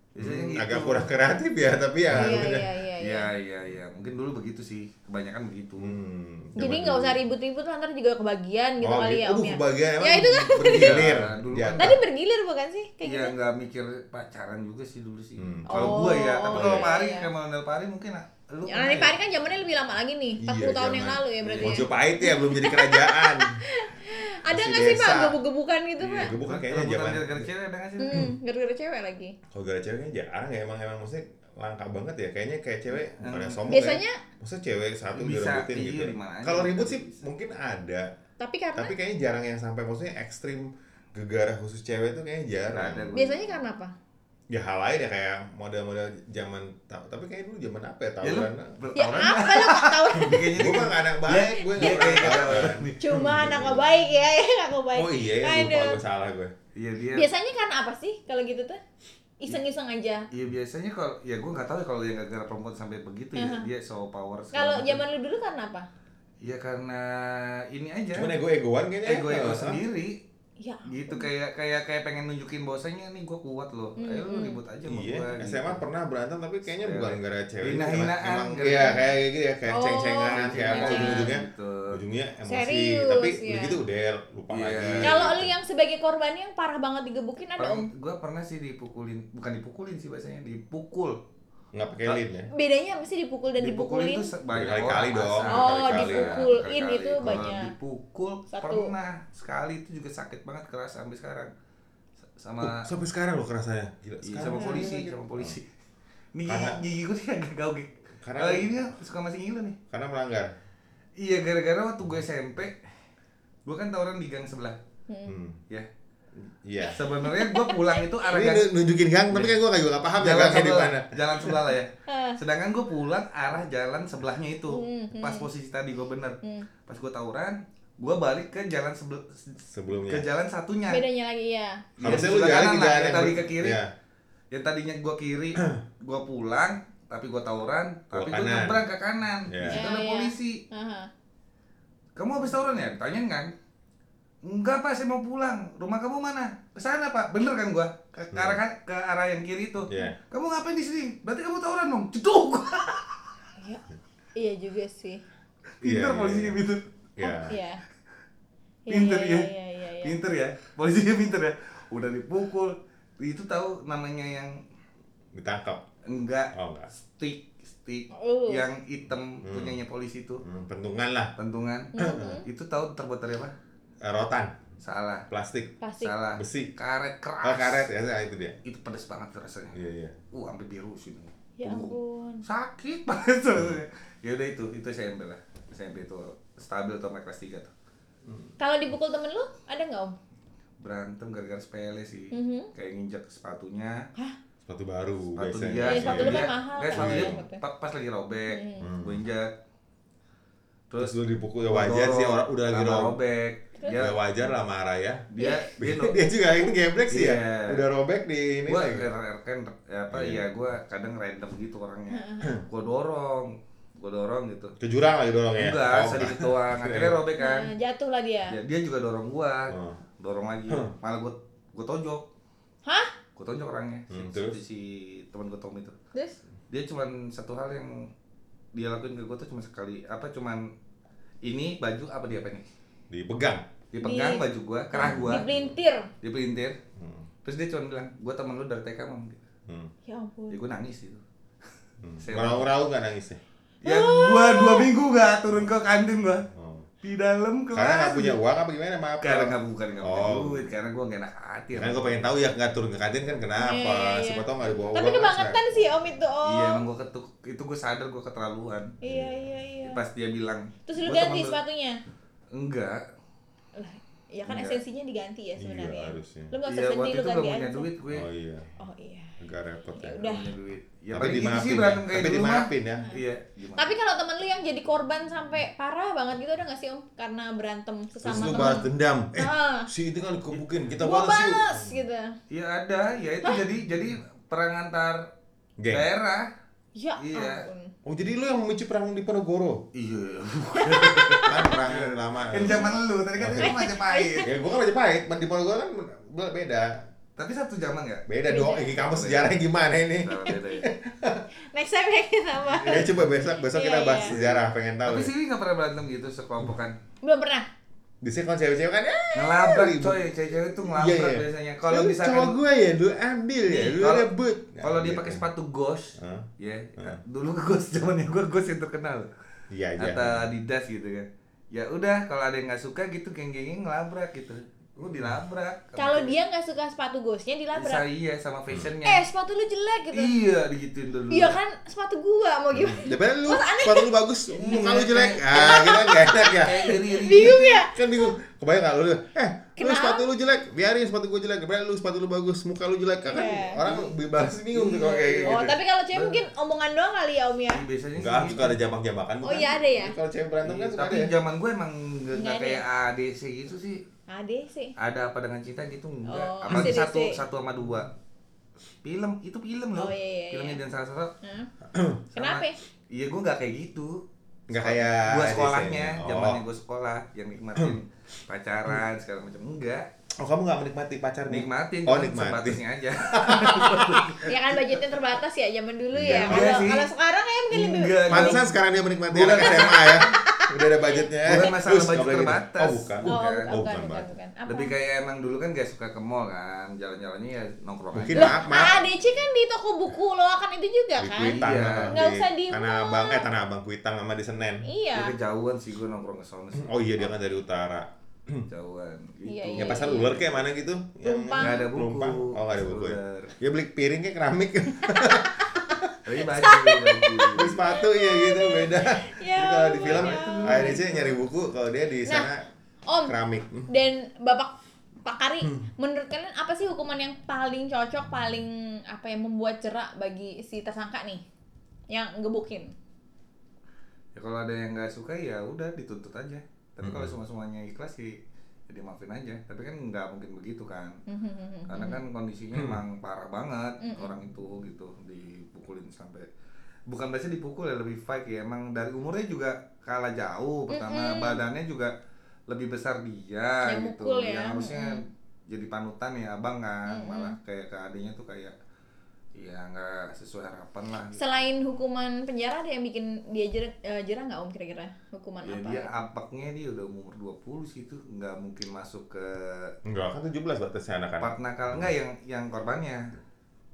[SPEAKER 3] Biasanya
[SPEAKER 2] Hmm,
[SPEAKER 3] gitu.
[SPEAKER 2] agak kurang kreatif ya, tapi ya.
[SPEAKER 1] Iya,
[SPEAKER 2] udah.
[SPEAKER 1] iya, iya, iya.
[SPEAKER 3] Iya, iya, iya. Mungkin dulu begitu sih. Kebanyakan begitu.
[SPEAKER 2] Hmm,
[SPEAKER 1] Jadi nggak usah ribut-ribut ntar juga kebagian gitu
[SPEAKER 2] oh,
[SPEAKER 1] kali
[SPEAKER 2] gitu.
[SPEAKER 1] ya Om
[SPEAKER 2] Aduh,
[SPEAKER 1] ya.
[SPEAKER 2] kebagian emang
[SPEAKER 1] Ya, itu kan. *laughs*
[SPEAKER 2] bergilir.
[SPEAKER 3] Iya, dulu
[SPEAKER 2] Ya.
[SPEAKER 3] kan.
[SPEAKER 1] Tadi bergilir bukan sih kayak
[SPEAKER 3] Iya
[SPEAKER 1] gitu?
[SPEAKER 3] nggak mikir pacaran juga sih dulu sih.
[SPEAKER 2] Hmm.
[SPEAKER 3] Kalau
[SPEAKER 1] Oh,
[SPEAKER 3] gua ya, tapi kalau
[SPEAKER 1] iya,
[SPEAKER 3] Pari
[SPEAKER 1] iya.
[SPEAKER 3] kayak Manuel Pari mungkin lu
[SPEAKER 1] Ya,
[SPEAKER 3] pernah
[SPEAKER 1] Nanti
[SPEAKER 3] ya?
[SPEAKER 1] Kan zamannya lebih lama lagi nih, 40
[SPEAKER 2] Iya,
[SPEAKER 1] tahun yang lalu ya berarti ya.
[SPEAKER 2] Mojopahit ya belum jadi kerajaan. *laughs*
[SPEAKER 1] Ada
[SPEAKER 2] masih
[SPEAKER 1] nggak sih Pak gebuk-gebukan gitu
[SPEAKER 3] Iya,
[SPEAKER 1] Pak?
[SPEAKER 2] Gebuk kan kayaknya zaman-
[SPEAKER 3] gara-gara cewek ada nggak sih?
[SPEAKER 1] Hmm, gara-gara cewek lagi.
[SPEAKER 2] Kalau gara ceweknya jarang ya emang emang maksudnya langka banget ya kayaknya kayak cewek
[SPEAKER 3] Hmm.
[SPEAKER 2] pada sombong
[SPEAKER 1] Biasanya
[SPEAKER 2] ya. Maksudnya cewek satu
[SPEAKER 3] Bisa,
[SPEAKER 2] direbutin
[SPEAKER 3] iya,
[SPEAKER 2] gitu.
[SPEAKER 3] di mana aja
[SPEAKER 2] Kalau
[SPEAKER 3] bisa,
[SPEAKER 2] ribut sih
[SPEAKER 3] bisa.
[SPEAKER 2] mungkin ada,
[SPEAKER 1] tapi karena
[SPEAKER 2] tapi kayaknya jarang yang sampai maksudnya ekstrim gegara khusus cewek tuh kayaknya jarang.
[SPEAKER 3] Ada.
[SPEAKER 1] biasanya karena apa?
[SPEAKER 2] Ya hal lain ya kayak model-model zaman ta- tapi kayaknya dulu zaman apa ya
[SPEAKER 3] Ya lu.
[SPEAKER 1] Ya apa lu kok tahu? *laughs*
[SPEAKER 3] Kayaknya
[SPEAKER 2] gue mah nggak anak baik, gue nggak pernah
[SPEAKER 3] kayak.
[SPEAKER 1] Cuma anak nggak baik ya, *laughs* anak nggak baik.
[SPEAKER 2] Oh iya ya, lupa gue salah gue.
[SPEAKER 3] Iya dia.
[SPEAKER 1] Biasanya karena apa sih kalau gitu tuh? Iseng-iseng aja.
[SPEAKER 3] Iya biasanya kalau ya gua nggak tahu ya kalau yang gara-gara perempuan sampai begitu ya
[SPEAKER 1] Aha.
[SPEAKER 3] dia so power.
[SPEAKER 1] Kalau zaman lu dulu karena apa?
[SPEAKER 3] Ya karena ini aja.
[SPEAKER 2] Cuman ego-egoan kayaknya.
[SPEAKER 3] ego ego sendiri.
[SPEAKER 1] Ya.
[SPEAKER 3] Gitu kayak kayak kayak pengen nunjukin bahwasanya nih gua kuat loh. Ayo lu
[SPEAKER 1] Mm-mm.
[SPEAKER 3] ribut aja sama
[SPEAKER 2] Iya,
[SPEAKER 3] gua. gitu.
[SPEAKER 2] SMA pernah berantem tapi kayaknya
[SPEAKER 3] Sepele.
[SPEAKER 2] bukan gara cewek.
[SPEAKER 3] Hina-hinaan,
[SPEAKER 2] Emang, emang
[SPEAKER 3] gara-gara-
[SPEAKER 2] iya kayak gitu ya, kayak
[SPEAKER 1] Oh,
[SPEAKER 2] ceng-cengan, kayak apa ujung-ujungnya.
[SPEAKER 3] Gitu.
[SPEAKER 2] Ujungnya emosi,
[SPEAKER 1] Serius,
[SPEAKER 2] tapi
[SPEAKER 1] ya.
[SPEAKER 2] begitu udah lupa
[SPEAKER 3] Iya.
[SPEAKER 2] lagi.
[SPEAKER 1] Kalau lu yang sebagai korban yang parah banget digebukin ada om?
[SPEAKER 3] gua pernah sih dipukulin, bukan dipukulin sih bahasanya, dipukul.
[SPEAKER 2] Nggak pakai lin ya.
[SPEAKER 1] Bedanya apa sih dipukul dan dipukulin?
[SPEAKER 3] itu se- banyak
[SPEAKER 2] Berkali-kali
[SPEAKER 3] orang
[SPEAKER 2] dong.
[SPEAKER 1] Oh,
[SPEAKER 2] berkali-kali.
[SPEAKER 1] dipukulin
[SPEAKER 3] Berkali-kali.
[SPEAKER 1] itu
[SPEAKER 3] Kalau
[SPEAKER 1] banyak.
[SPEAKER 3] Dipukul
[SPEAKER 1] Satu.
[SPEAKER 3] pernah sekali itu juga sakit banget keras sampai sekarang. Sama
[SPEAKER 2] Oh, sampai sekarang lo kerasanya. Gila,
[SPEAKER 3] iya,
[SPEAKER 2] sekarang
[SPEAKER 3] sama
[SPEAKER 2] masih
[SPEAKER 3] polisi,
[SPEAKER 2] sakit.
[SPEAKER 3] sama polisi. Nih
[SPEAKER 2] Karena-
[SPEAKER 3] gigi gue sih agak gaugik.
[SPEAKER 2] Karena-
[SPEAKER 3] Kalau ini ya suka masih ngilu nih.
[SPEAKER 2] Karena melanggar.
[SPEAKER 3] Iya gara-gara waktu gue SMP, gue kan tawuran di gang sebelah.
[SPEAKER 2] Hmm.
[SPEAKER 3] Ya.
[SPEAKER 2] Iya.
[SPEAKER 3] Sebenarnya gue pulang itu arah gang
[SPEAKER 2] nunjukin gang, tapi kan gue juga gak paham ya
[SPEAKER 3] jalan
[SPEAKER 2] gangnya di mana.
[SPEAKER 3] jalan sebelah lah ya.
[SPEAKER 1] Ah.
[SPEAKER 3] Sedangkan gue pulang arah jalan sebelahnya itu.
[SPEAKER 1] Hmm,
[SPEAKER 3] Pas posisi tadi gue bener.
[SPEAKER 1] Hmm.
[SPEAKER 3] Pas gue tawuran, gue balik ke jalan sebel
[SPEAKER 2] Sebelumnya.
[SPEAKER 3] ke jalan satunya.
[SPEAKER 1] bedanya lagi ya
[SPEAKER 3] Iya,
[SPEAKER 2] Harusnya lu
[SPEAKER 3] sebelah
[SPEAKER 2] jalan ke
[SPEAKER 3] lah,
[SPEAKER 2] jalan
[SPEAKER 3] yang tadi ke kiri.
[SPEAKER 2] Iya.
[SPEAKER 3] Yang tadinya gue kiri, *clears throat* gue pulang, tapi gue tawuran, tapi gue nyebrang ke kanan.
[SPEAKER 2] Iya.
[SPEAKER 3] Di situ
[SPEAKER 1] Iya,
[SPEAKER 3] ada
[SPEAKER 1] iya.
[SPEAKER 3] polisi. Kamu habis tawuran ya? Tanyain kan? Enggak pak, saya mau pulang. Rumah kamu mana? Ke sana pak. Bener kan gua? Ke, ke arah ke arah yang kiri itu.
[SPEAKER 2] Iya.
[SPEAKER 3] Kamu ngapain di sini? Berarti kamu tawuran dong. Ceduk.
[SPEAKER 1] iya iya juga sih
[SPEAKER 3] Pinter
[SPEAKER 2] Iya,
[SPEAKER 3] polisinya
[SPEAKER 2] iya.
[SPEAKER 3] pinter.
[SPEAKER 2] Iya.
[SPEAKER 1] iya Iya,
[SPEAKER 3] Pinter ya. Pinter ya. Polisinya pinter ya. Udah dipukul. Itu tahu namanya yang
[SPEAKER 2] Ditangkap.
[SPEAKER 3] enggak
[SPEAKER 2] Oh enggak.
[SPEAKER 3] stick stick
[SPEAKER 1] Uh.
[SPEAKER 3] yang hitam
[SPEAKER 2] Hmm.
[SPEAKER 3] punyanya polisi itu
[SPEAKER 2] Hmm, pentungan lah.
[SPEAKER 3] pentungan
[SPEAKER 1] Mhm.
[SPEAKER 3] itu tahu terbuat dari apa
[SPEAKER 2] rotan,
[SPEAKER 3] salah.
[SPEAKER 2] Plastik,
[SPEAKER 1] plastik.
[SPEAKER 3] Salah.
[SPEAKER 2] Besi.
[SPEAKER 3] karet keras.
[SPEAKER 2] Oh karet. Ya, ya, itu dia.
[SPEAKER 3] itu pedes banget rasanya.
[SPEAKER 2] Iya iya.
[SPEAKER 3] uh sampai biru sini
[SPEAKER 1] ya
[SPEAKER 3] Uh,
[SPEAKER 1] ampun.
[SPEAKER 3] Sakit banget rasanya. ya udah itu itu SMP lah. SMP itu stabil tuh sampai kelas 3 tuh.
[SPEAKER 1] Kalau dipukul temen lu ada nggak om?
[SPEAKER 3] Berantem gara-gara sepele sih.
[SPEAKER 1] Mhm.
[SPEAKER 3] kayak nginjak sepatunya.
[SPEAKER 2] Sepatu baru
[SPEAKER 3] sepatu
[SPEAKER 2] biasanya.
[SPEAKER 3] dia
[SPEAKER 1] Iya, sepatu lu kan
[SPEAKER 3] dia-
[SPEAKER 1] mahal kan,
[SPEAKER 3] sepatu dia pa- pas lagi robek.
[SPEAKER 1] Hmm.
[SPEAKER 3] gue injak
[SPEAKER 2] Terus
[SPEAKER 3] terus
[SPEAKER 2] lu dipukul ya wajar sih orang udah lagi robek.
[SPEAKER 3] Dia
[SPEAKER 2] Ya wajar lah marah ya.
[SPEAKER 3] dia *laughs* dia no-
[SPEAKER 2] dia juga ini geblek sih
[SPEAKER 3] Iya.
[SPEAKER 2] ya. Udah robek di ini
[SPEAKER 3] gua kan ya apa
[SPEAKER 2] Iya.
[SPEAKER 3] ya gua kadang random gitu orangnya. *clears throat* Gua dorong gua dorong gitu.
[SPEAKER 2] Ke jurang lagi dorongnya.
[SPEAKER 3] enggak
[SPEAKER 2] Oh,
[SPEAKER 3] sedikit doang. Akhirnya robek kan.
[SPEAKER 1] Nah, jatuh lah dia.
[SPEAKER 3] Ya, dia juga dorong gua.
[SPEAKER 2] Oh.
[SPEAKER 3] dorong lagi. Malah gua gua tonjok.
[SPEAKER 1] Hah?
[SPEAKER 3] Gua tonjok orangnya. Si,
[SPEAKER 2] Hmm,
[SPEAKER 3] si,
[SPEAKER 2] terus?
[SPEAKER 3] si teman gua Tom itu.
[SPEAKER 1] Terus?
[SPEAKER 3] Dia cuman satu hal yang dia lakuin ke gua tuh cuma sekali apa cuman ini baju apa dia apa nih
[SPEAKER 2] Dipegang.
[SPEAKER 3] dipegang
[SPEAKER 1] Di-
[SPEAKER 3] baju gua kerah gua
[SPEAKER 1] dipelintir
[SPEAKER 3] dipelintir
[SPEAKER 2] Hmm.
[SPEAKER 3] terus dia cuma bilang gua temen lu dari TK mam
[SPEAKER 2] Hmm.
[SPEAKER 1] ya ampun
[SPEAKER 3] ya gua nangis gitu
[SPEAKER 2] Hmm. *laughs*
[SPEAKER 3] Saya-
[SPEAKER 2] Raung-raung nggak nangisnya?
[SPEAKER 3] Ya gua dua minggu gak turun ke kantin gua
[SPEAKER 2] Oh.
[SPEAKER 3] di dalam kelas.
[SPEAKER 2] Karena nggak punya uang apa gimana maaf?
[SPEAKER 3] Karena nggak bukan nggak punya
[SPEAKER 2] Oh.
[SPEAKER 3] duit, karena gua gak enak hati.
[SPEAKER 2] Kan gue pengen tahu ya nggak turun ke kantin kan kenapa?
[SPEAKER 1] Iya.
[SPEAKER 2] Siapa tahu nggak dibawa
[SPEAKER 1] tapi
[SPEAKER 2] uang,
[SPEAKER 1] kebangetan sih om itu om
[SPEAKER 3] Iya emang gua ketuk, itu gua sadar gua keterlaluan.
[SPEAKER 1] iya iya iya
[SPEAKER 3] Pas dia bilang.
[SPEAKER 1] terus lu
[SPEAKER 3] "Gua
[SPEAKER 1] ganti
[SPEAKER 3] temen lu."
[SPEAKER 1] sepatunya
[SPEAKER 3] Enggak.
[SPEAKER 1] lah ya kan
[SPEAKER 3] Enggak.
[SPEAKER 1] esensinya diganti ya sebenarnya
[SPEAKER 2] Iya, harusnya.
[SPEAKER 1] lu nggak usah
[SPEAKER 3] Iya
[SPEAKER 1] sedih lu ganti
[SPEAKER 3] gak punya duit gue.
[SPEAKER 2] Oh iya,
[SPEAKER 1] oh iya
[SPEAKER 2] agak repot ya.
[SPEAKER 1] Ya udah.
[SPEAKER 3] punya duit. Ya
[SPEAKER 2] Tapi
[SPEAKER 3] gitu
[SPEAKER 2] dimaafin
[SPEAKER 3] sih
[SPEAKER 2] ya. Tapi dimaafin ya.
[SPEAKER 3] Iya. gimana?
[SPEAKER 1] tapi kalau temen lu yang jadi korban sampai parah banget gitu ada nggak sih om karena berantem
[SPEAKER 2] Terus
[SPEAKER 1] sesama
[SPEAKER 2] lu
[SPEAKER 1] temen
[SPEAKER 2] balas dendam. Eh,
[SPEAKER 1] Ah.
[SPEAKER 2] si itu kan dikebukin, kita
[SPEAKER 1] gua
[SPEAKER 2] balas yuk.
[SPEAKER 1] balas gitu
[SPEAKER 3] Iya ada, ya itu jadi jadi perang antar
[SPEAKER 2] Geng.
[SPEAKER 3] daerah.
[SPEAKER 1] Ya
[SPEAKER 3] Iya.
[SPEAKER 1] ampun
[SPEAKER 2] Oh jadi lu yang memicu perang di Ponorogo?
[SPEAKER 3] Iya. *laughs*
[SPEAKER 2] kan perang lama.
[SPEAKER 3] kan zaman lu, tadi kan lu Majapahit.
[SPEAKER 2] Ya gua kan Majapahit, di Ponorogo kan beda.
[SPEAKER 3] Tapi satu zaman nggak?
[SPEAKER 2] Beda dong, ini kamu sejarahnya gimana ini?
[SPEAKER 3] Nah, beda ya. *laughs*
[SPEAKER 1] next time ya kita bahas
[SPEAKER 2] Ya coba besok besok
[SPEAKER 1] Iya,
[SPEAKER 2] kita bahas
[SPEAKER 1] iya.
[SPEAKER 2] sejarah, pengen tahu.
[SPEAKER 3] Tapi sih nggak pernah berantem gitu sekelompokan.
[SPEAKER 1] belum pernah
[SPEAKER 2] Sini kan cewek-cewek kan eh
[SPEAKER 3] Ngelabrak
[SPEAKER 2] ribut.
[SPEAKER 3] coy, cewek-cewek tuh ngelabrak
[SPEAKER 2] Iya, iya.
[SPEAKER 3] biasanya. Kalau misalkan
[SPEAKER 2] cowok gue ya, lu ambil ya,
[SPEAKER 3] Nih,
[SPEAKER 2] lu
[SPEAKER 3] kalau-
[SPEAKER 2] rebut.
[SPEAKER 3] kalau dia
[SPEAKER 2] Gitu.
[SPEAKER 3] pakai sepatu ghost,
[SPEAKER 2] Hah?
[SPEAKER 3] ya,
[SPEAKER 2] Hah?
[SPEAKER 3] dulu ghost *laughs* zamannya gua ghost yang terkenal.
[SPEAKER 2] Iya, iya.
[SPEAKER 3] Atau Adidas gitu kan. Ya udah, kalau ada yang nggak suka gitu geng-gengnya ngelabrak gitu. Lu dilabrak.
[SPEAKER 1] kalau dia nggak suka sepatu ghostnya
[SPEAKER 3] bisa
[SPEAKER 1] dilabrak
[SPEAKER 3] iya sama fashionnya.
[SPEAKER 1] eh sepatu lu jelek gitu
[SPEAKER 3] Iya, digituin dulu.
[SPEAKER 1] iya kan sepatu gua mau gimana
[SPEAKER 2] Daripada lu sepatu lu bagus, muka lu jelek. Ah, kita gak enak ya.
[SPEAKER 3] Kayak iri-iri
[SPEAKER 1] bingung
[SPEAKER 3] gitu.
[SPEAKER 1] ya
[SPEAKER 2] Kan bingung. Kebayang gak lu? Eh, lu sepatu lu jelek, biarin sepatu gue jelek. Daripada lu sepatu lu bagus, muka lu jelek. Kan
[SPEAKER 1] Iya.
[SPEAKER 2] orang balas bingung tuh kayak gitu.
[SPEAKER 1] oh tapi kalau cewek mungkin omongan doang kali ya om ya
[SPEAKER 3] Iya, Biasanya
[SPEAKER 2] Enggak,
[SPEAKER 3] sih
[SPEAKER 2] suka
[SPEAKER 3] gitu.
[SPEAKER 2] ada jambak-jambakan
[SPEAKER 1] Oh, iya ada ya?
[SPEAKER 2] Kalau cewek berantem kan
[SPEAKER 3] Iya,
[SPEAKER 2] suka
[SPEAKER 3] tapi
[SPEAKER 2] ada ya.
[SPEAKER 3] zaman gue emang nggak
[SPEAKER 1] Nggak
[SPEAKER 3] kayak ADC gitu sih.
[SPEAKER 1] Ade sih
[SPEAKER 3] Ada apa dengan cinta gitu enggak.
[SPEAKER 1] Oh,
[SPEAKER 3] Apalagi
[SPEAKER 1] ACDC.
[SPEAKER 3] satu satu sama dua. Film itu film loh.
[SPEAKER 1] Oh, iya, iya,
[SPEAKER 3] Filmnya
[SPEAKER 1] iya.
[SPEAKER 3] dan salah satu.
[SPEAKER 1] Hah? *clears throat* kenapa ya?
[SPEAKER 3] Iya gue nggak kayak gitu.
[SPEAKER 2] Enggak kayak
[SPEAKER 3] Gua
[SPEAKER 2] ADC.
[SPEAKER 3] sekolahnya,
[SPEAKER 2] Oh.
[SPEAKER 3] zamannya gue sekolah yang nikmatin *clears throat* pacaran segala macam enggak.
[SPEAKER 2] Oh, kamu gak menikmati pacar nih?
[SPEAKER 3] Nikmatin,
[SPEAKER 2] Oh, nikmatin.
[SPEAKER 3] sebatasnya aja. *laughs*
[SPEAKER 1] ya kan budgetnya terbatas ya zaman dulu
[SPEAKER 2] Iya,
[SPEAKER 1] ya
[SPEAKER 3] enggak
[SPEAKER 1] kalau
[SPEAKER 3] sih.
[SPEAKER 1] kalau sekarang ya mungkin lebih
[SPEAKER 2] Pantesan sekarang dia menikmati anak SMA ya. Udah ada budgetnya.
[SPEAKER 3] Bukan masalah
[SPEAKER 2] terus,
[SPEAKER 3] budget
[SPEAKER 2] gitu.
[SPEAKER 3] terbatas.
[SPEAKER 2] Oh, bukan.
[SPEAKER 1] oh,
[SPEAKER 3] Bukan.
[SPEAKER 1] bukan,
[SPEAKER 2] Oh,
[SPEAKER 1] bukan,
[SPEAKER 2] bukan,
[SPEAKER 1] bukan,
[SPEAKER 2] bukan.
[SPEAKER 1] Apa?
[SPEAKER 3] Lebih kayak emang dulu kan gak suka ke mall kan, jalan-jalannya ya nongkrong
[SPEAKER 2] Mungkin
[SPEAKER 3] aja.
[SPEAKER 2] maaf, maaf.
[SPEAKER 1] ADC kan di toko buku loakan itu juga
[SPEAKER 2] Di
[SPEAKER 1] kan
[SPEAKER 2] Kuitang
[SPEAKER 3] Iya.
[SPEAKER 1] Nggak usah di
[SPEAKER 2] Tanah. Abang, eh Tanah Abang Kuitang sama di Senen.
[SPEAKER 1] iya
[SPEAKER 3] Ya kejauhan sih gue nongkrong ke sana sih.
[SPEAKER 2] Oh iya dia kan dari utara.
[SPEAKER 3] Kejauhan.
[SPEAKER 1] Iya,
[SPEAKER 3] Gitu.
[SPEAKER 1] iya.
[SPEAKER 2] Ya pasar ular kayak mana gitu? Yang-
[SPEAKER 1] Tumpang.
[SPEAKER 3] Nggak ada buku.
[SPEAKER 2] Pelumpang. Oh nggak ada buku ya. Ya beli piring kayak keramik. *laughs*
[SPEAKER 3] Tapi baju, baju.
[SPEAKER 2] Beli sepatu ya gitu beda.
[SPEAKER 1] Ya
[SPEAKER 2] Jadi kalau di film
[SPEAKER 1] ya
[SPEAKER 2] ADC nyari buku, kalau dia di sana
[SPEAKER 1] Om
[SPEAKER 2] keramik.
[SPEAKER 1] dan Bapak Pak Kari,
[SPEAKER 2] Hmm.
[SPEAKER 1] menurut kalian apa sih hukuman yang paling cocok, paling apa yang membuat cerak bagi si tersangka nih yang ngebukin?
[SPEAKER 3] Ya kalau ada yang nggak suka ya udah dituntut aja. Tapi kalau
[SPEAKER 2] Hmm.
[SPEAKER 3] semua semuanya ikhlas sih ya dimaafin aja. Tapi kan nggak mungkin begitu kan.
[SPEAKER 1] Hmm. *laughs*
[SPEAKER 3] Karena kan kondisinya
[SPEAKER 2] Hmm.
[SPEAKER 3] emang parah banget
[SPEAKER 1] Mm-mm.
[SPEAKER 3] orang itu gitu dipukulin sampai bukan biasanya dipukul ya lebih fight ya emang dari umurnya juga kalah jauh pertama
[SPEAKER 1] Mm-mm.
[SPEAKER 3] badannya juga lebih besar dia
[SPEAKER 1] Yang
[SPEAKER 3] gitu
[SPEAKER 1] mukul ya,
[SPEAKER 3] yang harusnya
[SPEAKER 1] mm-mm.
[SPEAKER 3] jadi panutan ya abang kan
[SPEAKER 1] Mm-mm.
[SPEAKER 3] malah kayak ke adiknya tuh kayak ya nggak sesuai harapan lah gitu.
[SPEAKER 1] Selain hukuman penjara ada yang bikin dia jerah, eh, jerah nggak om kira-kira hukuman
[SPEAKER 3] ya
[SPEAKER 1] apa?
[SPEAKER 3] dia apaknya dia udah umur 20 sih itu nggak mungkin masuk ke
[SPEAKER 2] Enggak, kan 17 batasnya anak-anak.
[SPEAKER 3] part nakal enggak yang yang korbannya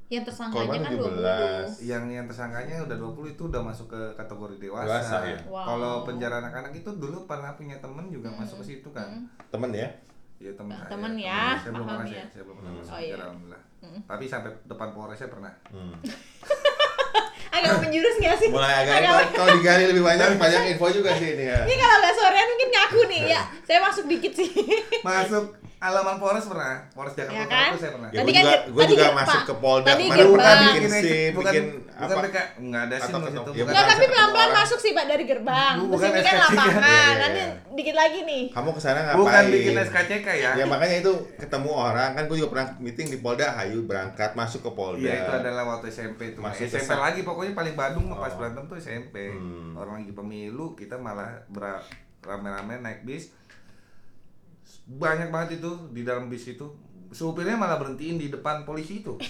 [SPEAKER 1] Yang tersangkanya
[SPEAKER 2] Korban
[SPEAKER 1] kan
[SPEAKER 2] 17.
[SPEAKER 1] 20
[SPEAKER 3] yang yang tersangkanya udah 20 itu udah masuk ke kategori dewasa.
[SPEAKER 2] Dewasa, ya.
[SPEAKER 1] Wow.
[SPEAKER 3] Kalau penjara anak-anak itu dulu pernah punya temen juga
[SPEAKER 1] Mm,
[SPEAKER 3] masuk ke situ kan.
[SPEAKER 1] Mm.
[SPEAKER 2] Temen ya?
[SPEAKER 3] Iya temen
[SPEAKER 1] Nah,
[SPEAKER 3] saya.
[SPEAKER 1] temen ya,
[SPEAKER 3] saya. Belum pernah
[SPEAKER 1] ya.
[SPEAKER 3] saya, belum pernah
[SPEAKER 2] Hmm.
[SPEAKER 3] masuk
[SPEAKER 1] Oh, iya.
[SPEAKER 3] alhamdulillah.
[SPEAKER 1] Mm.
[SPEAKER 3] Tapi sampai depan Polres saya pernah.
[SPEAKER 2] Hmm. *laughs*
[SPEAKER 1] Agak menjurus nggak sih?
[SPEAKER 2] Mulai agak
[SPEAKER 1] Agak-
[SPEAKER 2] kalau- kalau digali lebih banyak banyak info juga sih ini ya.
[SPEAKER 1] Ini kalau nggak sorean mungkin ngaku nih ya. Saya masuk dikit sih.
[SPEAKER 3] Masuk *laughs* halaman Polres pernah. Polres Jakarta
[SPEAKER 1] Ya kan?
[SPEAKER 3] itu saya pernah.
[SPEAKER 2] Ya,
[SPEAKER 1] Tadi
[SPEAKER 2] gue
[SPEAKER 1] kan
[SPEAKER 2] juga, gue
[SPEAKER 1] tadi
[SPEAKER 2] juga
[SPEAKER 1] gerbang.
[SPEAKER 2] masuk ke Polda
[SPEAKER 1] Tadi
[SPEAKER 2] bukan
[SPEAKER 1] gerbang.
[SPEAKER 2] bikin SIM,
[SPEAKER 3] bukan,
[SPEAKER 2] bikin
[SPEAKER 3] bukan
[SPEAKER 2] apa?
[SPEAKER 3] PK, enggak ada
[SPEAKER 2] ketemu-
[SPEAKER 3] situ.
[SPEAKER 2] ya,
[SPEAKER 3] bukan.
[SPEAKER 1] Nggak,
[SPEAKER 2] bukan
[SPEAKER 1] tapi pelan-pelan masuk sih Pak dari gerbang. Terus
[SPEAKER 3] bukan
[SPEAKER 1] ini kan
[SPEAKER 3] SKCK.
[SPEAKER 1] lapangan.
[SPEAKER 2] Iya, iya,
[SPEAKER 1] Nanti
[SPEAKER 2] iya.
[SPEAKER 1] dikit lagi nih.
[SPEAKER 2] Kamu ke sana ngapain?
[SPEAKER 3] Bukan bikin SKCK ya.
[SPEAKER 2] Ya makanya itu ketemu orang kan gue juga pernah meeting di Polda Hayu berangkat masuk ke Polda.
[SPEAKER 3] Iya itu adalah waktu SMP tuh.
[SPEAKER 2] Masuk ke
[SPEAKER 3] SMP lagi pokoknya paling Badung pas
[SPEAKER 2] Oh.
[SPEAKER 3] berantem tuh SMP.
[SPEAKER 2] Hmm.
[SPEAKER 3] Orang lagi pemilu kita malah ber- rame-rame naik bis. Banyak banget itu di dalam bis itu. Supirnya malah berhentiin di depan polisi itu. *laughs*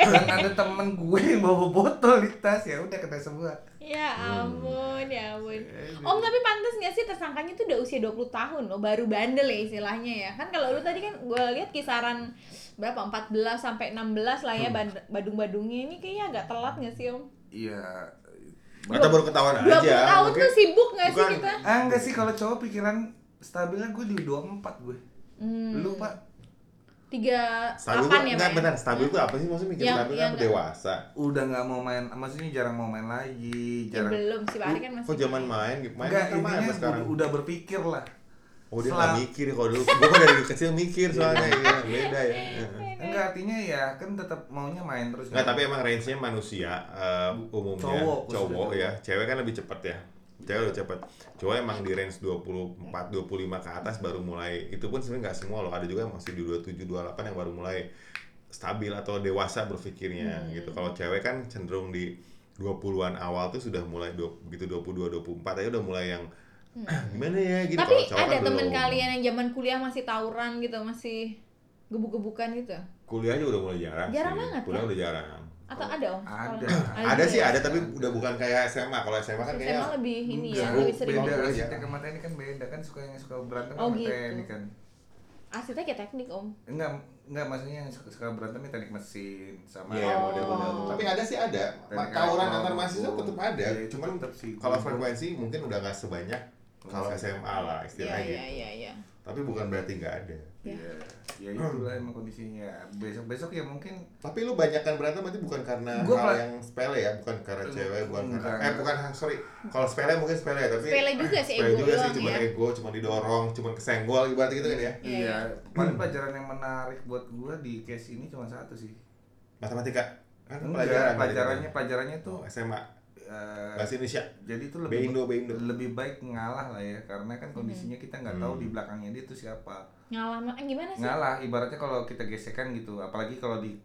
[SPEAKER 3] Dan ada temen gue yang bawa botol di tas ya udah kena semua.
[SPEAKER 1] Ya
[SPEAKER 2] Hmm.
[SPEAKER 1] ampun, ya ampun.
[SPEAKER 3] Eh,
[SPEAKER 1] Om tapi pantas nggak sih tersangkanya tuh udah usia 20 tahun loh, baru bandel ya istilahnya ya. Kan kalau lu tadi kan gue lihat kisaran berapa 14 sampai 16 lah ya
[SPEAKER 2] Hmm.
[SPEAKER 1] badung-badungnya ini kayaknya agak telat nggak sih Om?
[SPEAKER 3] Iya.
[SPEAKER 2] Atau baru ketahuan
[SPEAKER 1] 20
[SPEAKER 2] aja.
[SPEAKER 1] tahun
[SPEAKER 2] mungkin.
[SPEAKER 1] tuh sibuk nggak sih
[SPEAKER 2] bukan-
[SPEAKER 1] kita?
[SPEAKER 3] Ah enggak sih kalau cowok pikiran stabilnya gue di 24 gue.
[SPEAKER 1] Hmm.
[SPEAKER 3] Lu Pak
[SPEAKER 1] Tiga
[SPEAKER 2] Stabil
[SPEAKER 1] delapan ya
[SPEAKER 2] enggak
[SPEAKER 1] Pak? ya?
[SPEAKER 2] benar, stabil itu apa sih maksudnya mikir
[SPEAKER 1] Yang-
[SPEAKER 2] stabil
[SPEAKER 1] yang
[SPEAKER 2] kan dewasa.
[SPEAKER 3] udah nggak mau main, maksudnya jarang mau main lagi,
[SPEAKER 1] Ya,
[SPEAKER 3] jarang.
[SPEAKER 1] belum sih Pak kan masih.
[SPEAKER 2] Kok zaman main, main
[SPEAKER 3] Enggak,
[SPEAKER 2] kan main apa sekarang.
[SPEAKER 3] udah, udah berpikir lah.
[SPEAKER 2] Oh dia
[SPEAKER 3] Selam-
[SPEAKER 2] nggak mikir ya kalau dulu. Gue kan dari kecil mikir soalnya iya beda ya.
[SPEAKER 3] Enggak artinya ya kan tetap maunya main terus.
[SPEAKER 2] Enggak, tapi emang range-nya manusia eh, umumnya
[SPEAKER 3] Cowok,
[SPEAKER 2] cowok, ya. Cewek kan lebih cepet ya. Cewek lebih cepet. Cowok emang di range 24 25 ke atas baru mulai. Itu pun sebenarnya nggak semua loh. Ada juga yang masih di 27 28 yang baru mulai stabil atau dewasa berpikirnya
[SPEAKER 1] Hmm.
[SPEAKER 2] gitu. Kalau cewek kan cenderung di 20-an awal tuh sudah mulai dua, begitu 22 24 aja udah mulai yang gimana ya gitu.
[SPEAKER 1] Hmm. Tapi
[SPEAKER 2] Kalau cowok
[SPEAKER 1] ada
[SPEAKER 2] kan
[SPEAKER 1] temen
[SPEAKER 2] belum.
[SPEAKER 1] kalian yang zaman kuliah masih tawuran gitu, masih gebuk-gebukan gitu?
[SPEAKER 2] Kuliah aja udah mulai jarang.
[SPEAKER 1] Jarang
[SPEAKER 2] sih.
[SPEAKER 1] banget,
[SPEAKER 2] Kuliah
[SPEAKER 1] ya?
[SPEAKER 2] udah jarang.
[SPEAKER 1] Atau ada Om?
[SPEAKER 3] Ada.
[SPEAKER 1] Sekolah?
[SPEAKER 2] Ada sih
[SPEAKER 1] ya?
[SPEAKER 2] ada tapi udah bukan kayak SMA. Kalau SMA kan
[SPEAKER 1] SMA
[SPEAKER 2] kayaknya
[SPEAKER 1] lebih ini ya, lebih sering.
[SPEAKER 3] beda arsitek sama teknik kan beda kan suka yang suka berantem
[SPEAKER 1] Oh,
[SPEAKER 3] sama
[SPEAKER 1] gitu.
[SPEAKER 3] teknik kan.
[SPEAKER 1] Aslinya kayak teknik Om.
[SPEAKER 3] Enggak, enggak maksudnya yang suka, suka berantem ini teknik mesin sama
[SPEAKER 2] Iya,
[SPEAKER 1] Oh.
[SPEAKER 2] model-model. Tapi ada sih ada. Tawuran antar mahasiswa
[SPEAKER 3] hukum.
[SPEAKER 2] tetap ada.
[SPEAKER 3] Iya, itu
[SPEAKER 2] Cuman
[SPEAKER 3] tetap sih.
[SPEAKER 2] kalau frekuensi mungkin udah nggak sebanyak kalau SMA lah
[SPEAKER 1] Iya
[SPEAKER 2] istilahnya.
[SPEAKER 1] iya
[SPEAKER 2] gitu.
[SPEAKER 1] iya iya.
[SPEAKER 2] Tapi bukan berarti nggak ada.
[SPEAKER 1] Ya.
[SPEAKER 3] Iya, ya *clears throat* itulah emang kondisinya. Besok-besok ya mungkin
[SPEAKER 2] Tapi lu banyakkan berantem berarti bukan karena
[SPEAKER 3] Gua
[SPEAKER 2] hal yang sepele ya, bukan karena cewek, bukan
[SPEAKER 3] Enggak.
[SPEAKER 2] karena eh bukan sorry. Kalau sepele mungkin sepele tapi
[SPEAKER 1] Sepele juga sih,
[SPEAKER 2] sepele
[SPEAKER 1] ego
[SPEAKER 2] juga sih cuma
[SPEAKER 1] ya.
[SPEAKER 2] ego, cuma didorong, cuma kesenggol ibarat gitu kan ya.
[SPEAKER 1] Iya,
[SPEAKER 3] Iya,
[SPEAKER 1] iya.
[SPEAKER 3] paling pelajaran yang menarik buat gua di case ini cuma satu sih.
[SPEAKER 2] Matematika kan pelajaran
[SPEAKER 3] pelajarannya pelajarannya
[SPEAKER 2] tuh
[SPEAKER 3] tuh
[SPEAKER 2] SMA
[SPEAKER 3] eh,
[SPEAKER 2] bahasa Indonesia.
[SPEAKER 3] jadi itu lebih
[SPEAKER 2] Beindo, Beindo.
[SPEAKER 3] lebih baik ngalah lah ya karena kan kondisinya kita nggak tahu
[SPEAKER 2] Hmm.
[SPEAKER 3] di belakangnya dia tuh siapa.
[SPEAKER 1] Ngalah eh, gimana sih?
[SPEAKER 3] Ngalah ibaratnya kalau kita gesekan gitu, apalagi kalau di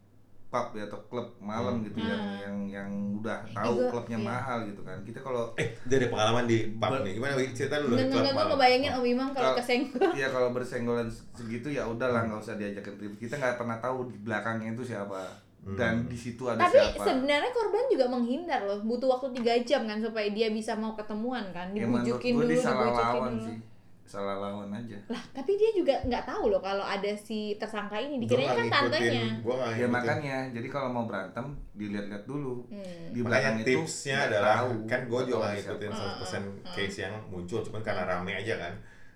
[SPEAKER 3] pub ya atau klub malam gitu yang
[SPEAKER 1] Hmm.
[SPEAKER 3] yang yang udah tahu
[SPEAKER 1] Ego,
[SPEAKER 3] klubnya
[SPEAKER 1] iya.
[SPEAKER 3] mahal gitu kan. Kita kalau
[SPEAKER 2] Eh, dari pengalaman di pub
[SPEAKER 3] Ber-
[SPEAKER 2] nih. Gimana cerita dulu
[SPEAKER 1] Enggak
[SPEAKER 2] di
[SPEAKER 1] enggak
[SPEAKER 2] klub
[SPEAKER 1] enggak
[SPEAKER 2] malam.
[SPEAKER 1] ngebayangin Om Imam kalau kesenggol.
[SPEAKER 3] ya kalau bersenggolan segitu ya udahlah nggak usah diajakin ribut. Kita nggak pernah tahu di belakangnya itu siapa dan
[SPEAKER 2] Hmm.
[SPEAKER 3] di situ ada
[SPEAKER 1] Tapi
[SPEAKER 3] siapa.
[SPEAKER 1] sebenarnya korban juga menghindar loh, butuh waktu tiga jam kan supaya dia bisa mau ketemuan kan,
[SPEAKER 3] Ya,
[SPEAKER 1] dibujukin
[SPEAKER 3] gua
[SPEAKER 1] dulu,
[SPEAKER 3] dia salah
[SPEAKER 1] dibujukin
[SPEAKER 3] lawan
[SPEAKER 1] dulu.
[SPEAKER 3] sih. Salah lawan aja.
[SPEAKER 1] Lah, tapi dia juga nggak tahu loh kalau ada si tersangka ini, dikiranya kan tantenya.
[SPEAKER 2] Gua
[SPEAKER 3] Ya makanya, jadi kalau mau berantem dilihat-lihat dulu.
[SPEAKER 1] Hmm.
[SPEAKER 3] Di
[SPEAKER 2] Makanya
[SPEAKER 3] belakang itu
[SPEAKER 2] tipsnya adalah
[SPEAKER 3] tahu
[SPEAKER 2] kan gue juga ngikutin
[SPEAKER 3] siapa.
[SPEAKER 2] 100%
[SPEAKER 1] Hmm,
[SPEAKER 2] case yang muncul cuman karena rame aja kan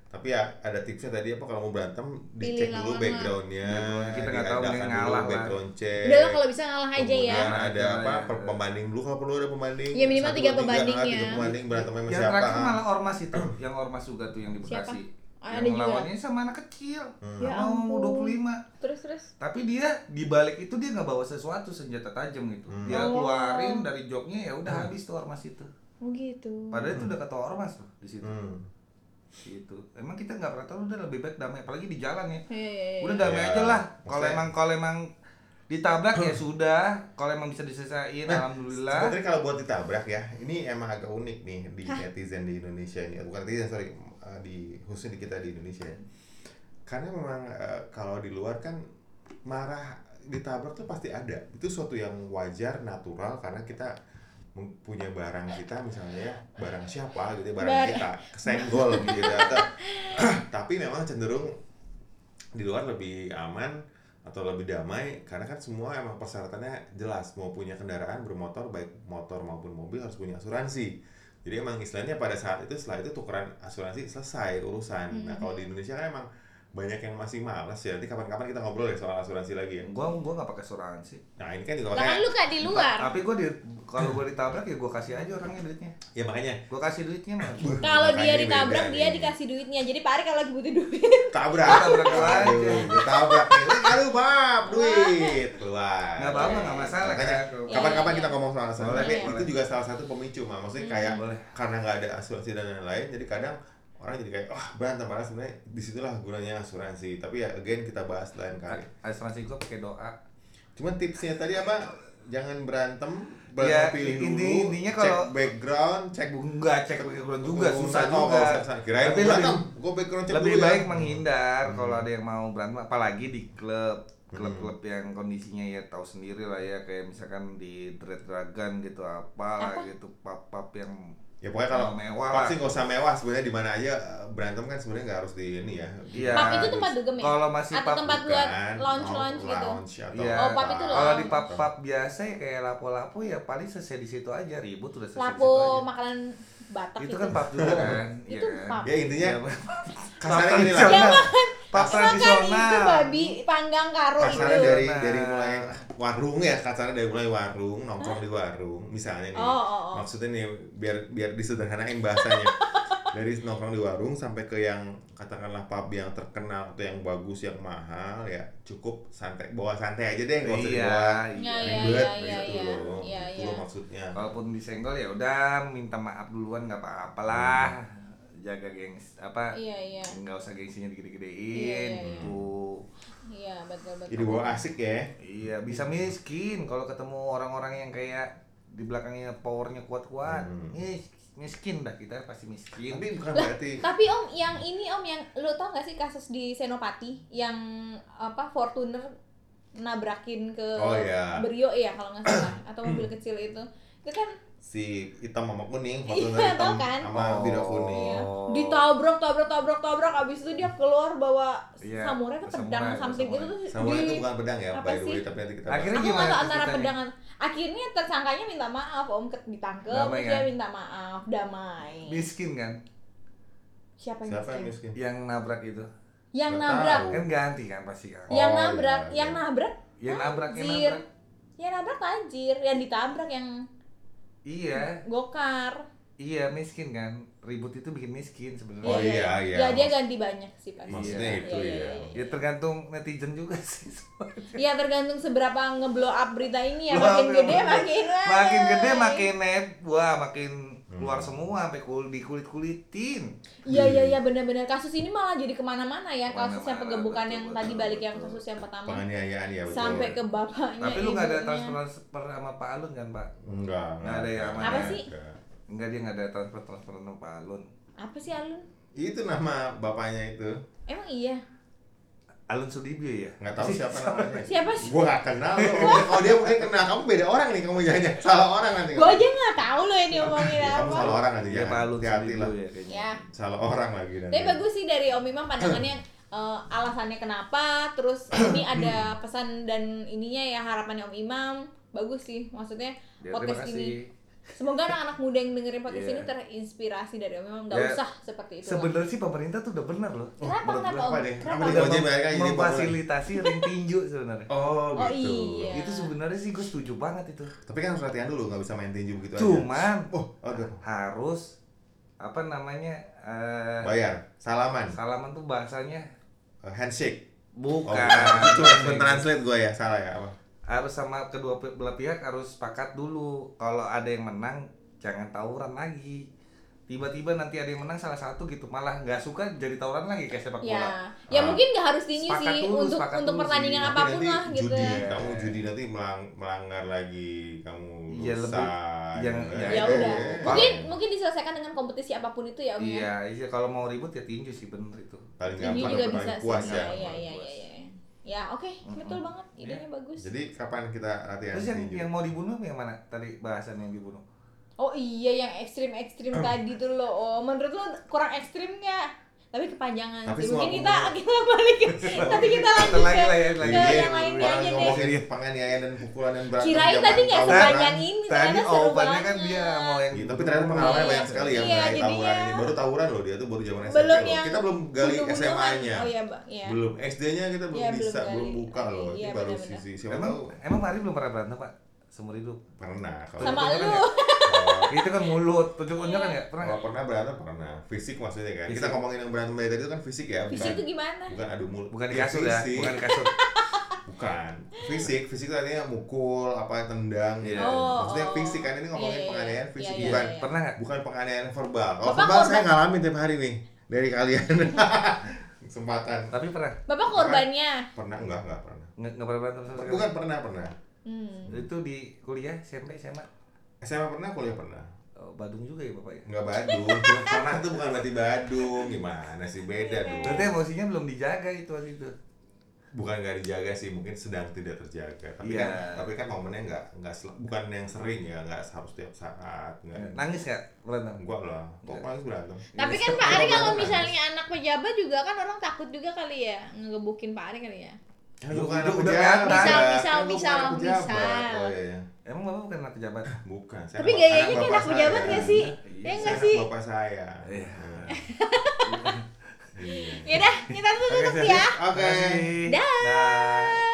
[SPEAKER 2] tapi ya ada tipsnya tadi apa kalau mau berantem
[SPEAKER 1] Pilih
[SPEAKER 2] dicek dulu
[SPEAKER 1] lawan lah.
[SPEAKER 2] backgroundnya
[SPEAKER 3] Background. Kita nggak tahu
[SPEAKER 2] dulu
[SPEAKER 3] ngalah lah.
[SPEAKER 2] background check
[SPEAKER 1] Udah lah kalau bisa ngalah aja ya.
[SPEAKER 2] Ada apa per- pembanding dulu kalau perlu ada pembanding
[SPEAKER 1] Ya, minimal tiga
[SPEAKER 2] dua,
[SPEAKER 1] pembanding ya.
[SPEAKER 2] tiga pembanding berantem sama
[SPEAKER 3] yang
[SPEAKER 2] siapa
[SPEAKER 3] terakhir malah ormas itu *clears throat* yang ormas juga tuh yang di? Bekasi
[SPEAKER 1] Ah,
[SPEAKER 3] yang
[SPEAKER 1] ada
[SPEAKER 3] lawannya sama anak kecil
[SPEAKER 2] Hmm.
[SPEAKER 1] Ya
[SPEAKER 3] mau
[SPEAKER 1] ampun.
[SPEAKER 3] 25
[SPEAKER 1] Terus terus.
[SPEAKER 3] tapi dia di balik itu dia nggak bawa sesuatu senjata tajam gitu
[SPEAKER 2] Hmm.
[SPEAKER 3] dia
[SPEAKER 1] Oh.
[SPEAKER 3] keluarin dari joknya ya udah habis tuh ormas itu
[SPEAKER 1] Oh gitu.
[SPEAKER 3] padahal itu udah ketua ormas tuh di situ
[SPEAKER 2] Hmm.
[SPEAKER 3] Gitu. Emang kita nggak pernah tahu udah lebih baik damai apalagi di jalan ya.
[SPEAKER 1] Hehehe.
[SPEAKER 3] udah damai
[SPEAKER 2] Ya,
[SPEAKER 3] aja lah. Kalau emang kalau emang ditabrak ya sudah. Kalau emang bisa diselesain
[SPEAKER 2] Nah,
[SPEAKER 3] alhamdulillah.
[SPEAKER 2] Sebenarnya kalau buat ditabrak ya, ini emang agak unik nih di netizen di Indonesia ini. Bukan netizen, sorry, uh, di khususnya di kita di Indonesia ya. Karena memang uh, kalau di luar kan marah ditabrak tuh pasti ada. Itu suatu yang wajar, natural karena kita punya barang kita misalnya ya, barang siapa gitu ya, barang
[SPEAKER 1] Bar-
[SPEAKER 2] kita kesenggol gitu atau *clears throat* tapi memang cenderung di luar lebih aman atau lebih damai karena kan semua emang persyaratannya jelas mau punya kendaraan bermotor baik motor maupun mobil harus punya asuransi. Jadi emang istilahnya pada saat itu setelah itu tukeran asuransi selesai urusan. Nah kalau di Indonesia kan emang banyak yang masih malas ya nanti kapan-kapan kita ngobrol ya soal asuransi lagi ya
[SPEAKER 3] gua gua nggak pakai asuransi
[SPEAKER 2] nah ini kan juga
[SPEAKER 1] Lah kan
[SPEAKER 2] makanya
[SPEAKER 1] lu kan di luar.
[SPEAKER 3] tapi gua di kalau gua ditabrak ya gua kasih aja orangnya duitnya
[SPEAKER 2] ya makanya
[SPEAKER 3] gua kasih duitnya mah
[SPEAKER 1] Kalau dia ditabrak dia
[SPEAKER 2] nih.
[SPEAKER 1] dikasih duitnya. Jadi Pak Ari kalau lagi butuh duit.
[SPEAKER 2] tabrak
[SPEAKER 3] Tabrak gua aja.
[SPEAKER 2] aduh tabrak nih aduh maaf duit keluar
[SPEAKER 3] nggak apa-apa nggak masalah
[SPEAKER 2] Makanya kapan-kapan
[SPEAKER 1] ya,
[SPEAKER 2] kita
[SPEAKER 1] ya.
[SPEAKER 2] ngomong soal asuransi tapi itu juga salah satu pemicu mah maksudnya
[SPEAKER 1] Hmm.
[SPEAKER 2] kayak
[SPEAKER 3] Boleh.
[SPEAKER 2] karena nggak ada asuransi dan lain-lain jadi kadang orang jadi kayak wah berantem padahal sebenarnya di situlah gunanya asuransi. Tapi ya again kita bahas lain kali.
[SPEAKER 3] Asuransi gua pakai doa.
[SPEAKER 2] Cuman tipsnya tadi apa? Jangan berantem
[SPEAKER 3] Ya,
[SPEAKER 2] pilih dulu
[SPEAKER 3] inti- intinya
[SPEAKER 2] cek
[SPEAKER 3] kalau-
[SPEAKER 2] background. Cek
[SPEAKER 3] enggak cek background juga susah
[SPEAKER 2] Oh,
[SPEAKER 3] juga.
[SPEAKER 2] kirain
[SPEAKER 3] tapi lebih
[SPEAKER 2] berantem gue background cek
[SPEAKER 3] lebih
[SPEAKER 2] dulu ya.
[SPEAKER 3] baik menghindar kalau ada yang mau berantem apalagi di klub klub-klub
[SPEAKER 2] Hmm.
[SPEAKER 3] yang kondisinya ya tahu sendiri lah ya kayak misalkan di Dread Dragon gitu apa,
[SPEAKER 1] Apa?
[SPEAKER 3] gitu pub-pub yang
[SPEAKER 2] ya pokoknya kalau
[SPEAKER 3] mewah
[SPEAKER 2] pub sih nggak usah mewah sebenarnya di mana aja eh, berantem kan sebenarnya nggak harus di ini ya
[SPEAKER 3] Iya.
[SPEAKER 1] Pub itu tempat dugem ya?
[SPEAKER 3] Kalau masih
[SPEAKER 1] Atau
[SPEAKER 3] pub
[SPEAKER 1] tempat
[SPEAKER 2] Bukan,
[SPEAKER 1] buat lounge-lounge gitu.
[SPEAKER 2] lounge atau
[SPEAKER 3] Iya.
[SPEAKER 1] Oh, pub itu
[SPEAKER 2] apa.
[SPEAKER 3] Kalau di
[SPEAKER 1] lounge.
[SPEAKER 3] pub-pub biasa ya kayak lapo-lapo ya paling selesai di situ aja ribut udah selesai di situ
[SPEAKER 1] Lapo
[SPEAKER 3] aja.
[SPEAKER 1] makanan Batak
[SPEAKER 3] Itu
[SPEAKER 1] gitu.
[SPEAKER 3] kan pub juga kan?
[SPEAKER 1] Itu pub.
[SPEAKER 2] ya intinya
[SPEAKER 3] Iya,
[SPEAKER 2] kasarnya
[SPEAKER 3] Pub
[SPEAKER 2] gini lah
[SPEAKER 3] tradisional. Pub
[SPEAKER 1] Makan itu
[SPEAKER 3] tradisional.
[SPEAKER 1] babi panggang karo
[SPEAKER 2] kasarnya
[SPEAKER 1] itu.
[SPEAKER 2] dari
[SPEAKER 3] Nah.
[SPEAKER 2] dari mulai warung ya kasarnya dari mulai warung nongkrong di warung misalnya nih
[SPEAKER 1] Oh, oh, oh.
[SPEAKER 2] maksudnya nih biar biar disederhanain bahasanya *laughs* dari nongkrong di warung sampai ke yang katakanlah pub yang terkenal atau yang bagus yang mahal ya cukup santai bawa santai aja deh nggak usah
[SPEAKER 3] Iya,
[SPEAKER 2] dibawa
[SPEAKER 1] iya,
[SPEAKER 2] ribet
[SPEAKER 1] iya,
[SPEAKER 2] gitu
[SPEAKER 1] iya, iya.
[SPEAKER 2] loh
[SPEAKER 1] Iya,
[SPEAKER 2] itu
[SPEAKER 1] iya.
[SPEAKER 2] loh maksudnya
[SPEAKER 3] Kalaupun disenggol ya udah minta maaf duluan nggak apa-apalah. Jaga gengs apa
[SPEAKER 1] Iya, iya.
[SPEAKER 3] nggak usah gengsinya digede-gedein
[SPEAKER 1] Iya, iya, iya.
[SPEAKER 3] gitu.
[SPEAKER 1] Iya, betul betul.
[SPEAKER 2] jadi bawa asik ya
[SPEAKER 3] Iya bisa miskin kalau ketemu orang-orang yang kayak di belakangnya powernya kuat-kuat.
[SPEAKER 2] Hmm.
[SPEAKER 3] Mis- miskin dah kita pasti miskin.
[SPEAKER 2] tapi bukan berarti
[SPEAKER 1] Tapi Om, yang ini Om yang lu tau gak sih kasus di Senopati yang apa Fortuner nabrakin ke
[SPEAKER 2] Oh, iya.
[SPEAKER 1] Brio ya kalau nggak salah atau mobil kecil itu. Itu kan
[SPEAKER 2] si hitam sama kuning
[SPEAKER 1] Iya,
[SPEAKER 2] hitam
[SPEAKER 1] tau kan?
[SPEAKER 2] sama biru kuning
[SPEAKER 1] Iya.
[SPEAKER 3] Oh.
[SPEAKER 1] Ditabrak, tabrak, tabrak, tabrak. Abis itu dia keluar bawa
[SPEAKER 3] Iya,
[SPEAKER 1] samurai ke pedang
[SPEAKER 3] samurai,
[SPEAKER 1] something
[SPEAKER 3] samurai.
[SPEAKER 1] itu tuh
[SPEAKER 2] sama
[SPEAKER 1] di
[SPEAKER 2] itu bukan pedang ya
[SPEAKER 1] apa
[SPEAKER 2] by the way
[SPEAKER 1] sih?
[SPEAKER 2] tapi nanti kita
[SPEAKER 3] Akhirnya
[SPEAKER 1] Aku nggak antara pedangan. Akhirnya tersangkanya minta maaf, Om ke- ditangkep,
[SPEAKER 3] Damai kan?
[SPEAKER 1] dia minta maaf, damai.
[SPEAKER 3] Miskin kan?
[SPEAKER 1] Siapa yang
[SPEAKER 2] siapa yang
[SPEAKER 1] miskin?
[SPEAKER 2] miskin
[SPEAKER 3] Yang nabrak itu.
[SPEAKER 1] Yang
[SPEAKER 2] Nggak
[SPEAKER 1] nabrak.
[SPEAKER 2] tahu.
[SPEAKER 3] Kan ganti kan pasti kan.
[SPEAKER 1] Yang
[SPEAKER 2] Oh,
[SPEAKER 1] nabrak,
[SPEAKER 2] iya,
[SPEAKER 1] yang
[SPEAKER 2] iya.
[SPEAKER 1] nabrak.
[SPEAKER 3] Yang nabrak yang
[SPEAKER 1] Tajir.
[SPEAKER 3] nabrak.
[SPEAKER 1] Yang nabrak tajir, yang ditabrak yang
[SPEAKER 3] Iya,
[SPEAKER 1] gokar.
[SPEAKER 3] Iya miskin kan. Ribut itu bikin miskin sebenarnya.
[SPEAKER 2] Oh, iya, iya.
[SPEAKER 1] Ya dia ganti banyak sih pasti.
[SPEAKER 2] maksudnya
[SPEAKER 3] Iya,
[SPEAKER 2] itu
[SPEAKER 1] iya,
[SPEAKER 2] ya
[SPEAKER 1] iya,
[SPEAKER 3] Ya tergantung netizen juga *laughs* sih.
[SPEAKER 1] Ya tergantung seberapa ngeblow up berita ini ya. *laughs* Makin gede makin
[SPEAKER 3] makin gede makin neb wah makin
[SPEAKER 2] Hmm.
[SPEAKER 3] keluar semua sampai kul di kulit kulitin
[SPEAKER 1] Iya iya iya benar-benar kasus ini malah jadi ke mana-mana ya kasus yang
[SPEAKER 3] Ke
[SPEAKER 1] mana-mana,
[SPEAKER 3] penggebukan
[SPEAKER 1] yang
[SPEAKER 3] betul,
[SPEAKER 1] tadi balik yang kasus yang pertama
[SPEAKER 2] penganiayaan ya betul
[SPEAKER 1] sampai ke bapaknya
[SPEAKER 3] tapi lu nggak ada transfer sama Pak Alun kan Pak
[SPEAKER 2] enggak
[SPEAKER 3] Nggak ada ya,
[SPEAKER 1] Apa
[SPEAKER 3] mana?
[SPEAKER 1] sih?
[SPEAKER 2] Enggak.
[SPEAKER 3] Enggak dia nggak ada transfer transfer sama Pak Alun.
[SPEAKER 1] Apa sih Alun?
[SPEAKER 2] Itu nama bapaknya itu.
[SPEAKER 1] Emang iya?
[SPEAKER 3] Alun Sudibyo ya?
[SPEAKER 2] Nggak tahu siapa *laughs* namanya.
[SPEAKER 1] Siapa sih?
[SPEAKER 2] Gua nggak kenal lo kalau *laughs* dia mungkin kenal. Kamu beda orang nih kamu jangan salah orang nanti.
[SPEAKER 1] Gua aja nggak tahu loh ini ngomongin
[SPEAKER 2] kamu
[SPEAKER 1] apa.
[SPEAKER 2] salah orang nanti
[SPEAKER 3] ya. Pak Alun Sudibyo ya kayaknya.
[SPEAKER 1] Ya.
[SPEAKER 2] Salah orang lagi nanti.
[SPEAKER 1] Tapi bagus sih dari Om Imam pandangannya *clears throat* eh, alasannya kenapa terus ini ada pesan dan ininya ya harapannya Om Imam. Bagus sih maksudnya
[SPEAKER 3] ya,
[SPEAKER 1] podcast ini Semoga anak-anak muda yang dengerin podcast
[SPEAKER 3] Iya.
[SPEAKER 1] ini terinspirasi dari Om. Memang nggak
[SPEAKER 3] Ya,
[SPEAKER 1] usah seperti itu.
[SPEAKER 3] Sebenarnya sih pemerintah tuh udah benar loh.
[SPEAKER 1] Kenapa,
[SPEAKER 3] Menurut
[SPEAKER 1] kenapa?
[SPEAKER 2] Apa deh?
[SPEAKER 1] Kenapa?
[SPEAKER 2] Apa nih?
[SPEAKER 3] Udah
[SPEAKER 2] Wajib
[SPEAKER 3] mem-
[SPEAKER 2] mereka jadi
[SPEAKER 3] memfasilitasi ring tinju sebenarnya.
[SPEAKER 2] Oh,
[SPEAKER 1] Oh,
[SPEAKER 2] gitu.
[SPEAKER 1] iya.
[SPEAKER 3] Itu sebenarnya sih gue setuju banget itu.
[SPEAKER 2] Tapi kan harus latihan dulu, nggak bisa main tinju begitu aja.
[SPEAKER 3] Cuman
[SPEAKER 2] Oh, aduh.
[SPEAKER 3] harus apa namanya eh,
[SPEAKER 2] Bayar, salaman,
[SPEAKER 3] salaman tuh bahasanya
[SPEAKER 2] Uh, handshake.
[SPEAKER 3] bukan.
[SPEAKER 2] Oh, Itu *laughs* translate gue ya, salah ya apa?
[SPEAKER 3] Harus sama kedua belah pihak harus sepakat dulu. Kalau ada yang menang jangan tawuran lagi. Tiba-tiba nanti ada yang menang salah satu gitu malah nggak suka jadi tawuran lagi kayak sepak bola.
[SPEAKER 1] Ya, ya
[SPEAKER 2] Ah.
[SPEAKER 1] mungkin nggak harus tinju
[SPEAKER 3] Sepakat
[SPEAKER 1] sih
[SPEAKER 3] dulu,
[SPEAKER 1] untuk untuk
[SPEAKER 3] dulu
[SPEAKER 1] pertandingan
[SPEAKER 3] sih.
[SPEAKER 1] apa
[SPEAKER 2] pun
[SPEAKER 1] lah gitu.
[SPEAKER 2] judi,
[SPEAKER 3] Iya.
[SPEAKER 2] kamu judi nanti melang- melanggar lagi, kamu
[SPEAKER 3] Iya,
[SPEAKER 2] dosa.
[SPEAKER 3] lebih- yang-
[SPEAKER 2] gitu.
[SPEAKER 3] ya,
[SPEAKER 1] Ya
[SPEAKER 3] itu.
[SPEAKER 1] udah,
[SPEAKER 3] Pak.
[SPEAKER 1] mungkin mungkin diselesaikan dengan kompetisi apa pun itu ya ya.
[SPEAKER 3] Iya, iya kalau mau ribut ya tinju sih bener itu.
[SPEAKER 2] paling
[SPEAKER 1] Tinju
[SPEAKER 2] gampang
[SPEAKER 1] juga bisa
[SPEAKER 2] puas
[SPEAKER 1] sih.
[SPEAKER 2] ya.
[SPEAKER 1] Iya, iya, iya, Ya, oke, betul banget. Idenya bagus.
[SPEAKER 2] Jadi kapan kita latihan
[SPEAKER 3] Terus yang,
[SPEAKER 2] tinju?
[SPEAKER 3] yang mau dibunuh yang mana? Tadi bahasan yang dibunuh.
[SPEAKER 1] Oh iya yang ekstrim-ekstrim tadi tuh lo. Oh, menurut lo kurang ekstrim nggak? Tapi kepanjangan
[SPEAKER 2] Tapi
[SPEAKER 1] sih. Mungkin kita *laughs* kita balik tapi kita lanjut
[SPEAKER 3] lagi
[SPEAKER 1] ke,
[SPEAKER 3] lah ya, lagi.
[SPEAKER 1] ke
[SPEAKER 2] Iya,
[SPEAKER 1] yang lainnya aja deh.
[SPEAKER 2] penganiayaan dan pukulan dan berantem
[SPEAKER 1] Kirain tadi nggak sepanjang ini,
[SPEAKER 3] Tadi
[SPEAKER 1] banget.
[SPEAKER 3] kan dia mau yang
[SPEAKER 2] Iya, tapi ternyata pengalamannya
[SPEAKER 1] Iya.
[SPEAKER 2] banyak sekali ya mengenai tawuran ini. Baru tawuran loh dia tuh baru zaman SMP loh.
[SPEAKER 1] yang
[SPEAKER 2] Kita belum gali. SMA-nya.
[SPEAKER 1] Oh.
[SPEAKER 2] Belum SD-nya kita belum bisa, belum buka loh. Ini baru sisi siapa
[SPEAKER 3] Emang
[SPEAKER 2] tahu
[SPEAKER 3] emang Mari belum pernah berantem pak seumur hidup.
[SPEAKER 2] pernah kalau
[SPEAKER 1] Sama
[SPEAKER 3] Tunjuk-tunjukkan
[SPEAKER 1] lu.
[SPEAKER 3] ya? *laughs*
[SPEAKER 2] Oh,
[SPEAKER 3] Itu kan mulut, tunjuk-tunjukkan ya pernah.
[SPEAKER 2] kalau
[SPEAKER 3] nggak?
[SPEAKER 2] pernah berantem pernah. Fisik maksudnya kan. Kita
[SPEAKER 3] Fisik.
[SPEAKER 2] ngomongin yang berantem dari tadi itu kan fisik ya,
[SPEAKER 1] Fisik
[SPEAKER 2] bukan
[SPEAKER 1] itu gimana?
[SPEAKER 2] bukan adu mulut.
[SPEAKER 3] Bukan di
[SPEAKER 2] Ya,
[SPEAKER 3] kasur ya,
[SPEAKER 2] fisik.
[SPEAKER 3] bukan di kasur. *laughs*
[SPEAKER 2] Bukan. Fisik, fisik itu artinya mukul, apa tendang gitu.
[SPEAKER 3] Iya.
[SPEAKER 1] Oh,
[SPEAKER 2] Maksudnya
[SPEAKER 1] oh.
[SPEAKER 2] fisik kan ini ngomongin
[SPEAKER 1] Iya, iya,
[SPEAKER 2] penganiayaan
[SPEAKER 1] iya.
[SPEAKER 2] fisik
[SPEAKER 1] Iya, iya,
[SPEAKER 2] bukan
[SPEAKER 1] iya.
[SPEAKER 3] Pernah nggak?
[SPEAKER 2] bukan penganiayaan verbal. Kalau verbal saya
[SPEAKER 1] korban.
[SPEAKER 2] ngalamin tiap hari nih dari kalian. *laughs* Kesempatan.
[SPEAKER 3] Tapi pernah.
[SPEAKER 1] Bapak korbannya.
[SPEAKER 2] Pernah enggak enggak pernah.
[SPEAKER 3] Nggak, nggak pernah berantem sama sekali.
[SPEAKER 2] Bukan pernah pernah.
[SPEAKER 1] Hmm.
[SPEAKER 3] Itu di kuliah, SMP, SMA.
[SPEAKER 2] SMA pernah, kuliah pernah.
[SPEAKER 3] Oh, Badung juga ya bapak ya.
[SPEAKER 2] Enggak Badung. Cuma pernah tuh bukan berarti Badung. Gimana sih beda dong.
[SPEAKER 3] Berarti emosinya belum dijaga itu waktu itu.
[SPEAKER 2] Bukan nggak dijaga sih, mungkin sedang tidak terjaga. Tapi
[SPEAKER 3] Iya.
[SPEAKER 2] kan tapi kan momennya nggak nggak bukan yang sering ya, nggak harus tiap saat. Nggak.
[SPEAKER 3] Nangis nggak berantem?
[SPEAKER 2] Enggak lah. Kok paling berantem?
[SPEAKER 1] Tapi kan Pak Ari kalau misalnya anak pejabat juga kan orang takut juga kali ya ngegebukin Pak Ari kali ya.
[SPEAKER 3] Udah-
[SPEAKER 2] bukan
[SPEAKER 3] udah-
[SPEAKER 2] anak
[SPEAKER 3] udah
[SPEAKER 2] pejabat.
[SPEAKER 3] kelihatan.
[SPEAKER 1] Misal, misal,
[SPEAKER 2] bukan
[SPEAKER 1] misal, misal.
[SPEAKER 2] Oh iya. iya.
[SPEAKER 3] Emang bapak bukan anak pejabat?
[SPEAKER 2] Bukan. Saya
[SPEAKER 1] Tapi gayanya kayak anak pejabat nggak sih?
[SPEAKER 3] Iya,
[SPEAKER 1] Ya nggak
[SPEAKER 2] anak
[SPEAKER 1] sih?
[SPEAKER 2] Bapak saya.
[SPEAKER 3] Iya.
[SPEAKER 2] Iya.
[SPEAKER 1] Yaudah, kita tutup ya.
[SPEAKER 2] Oke.
[SPEAKER 3] Dah.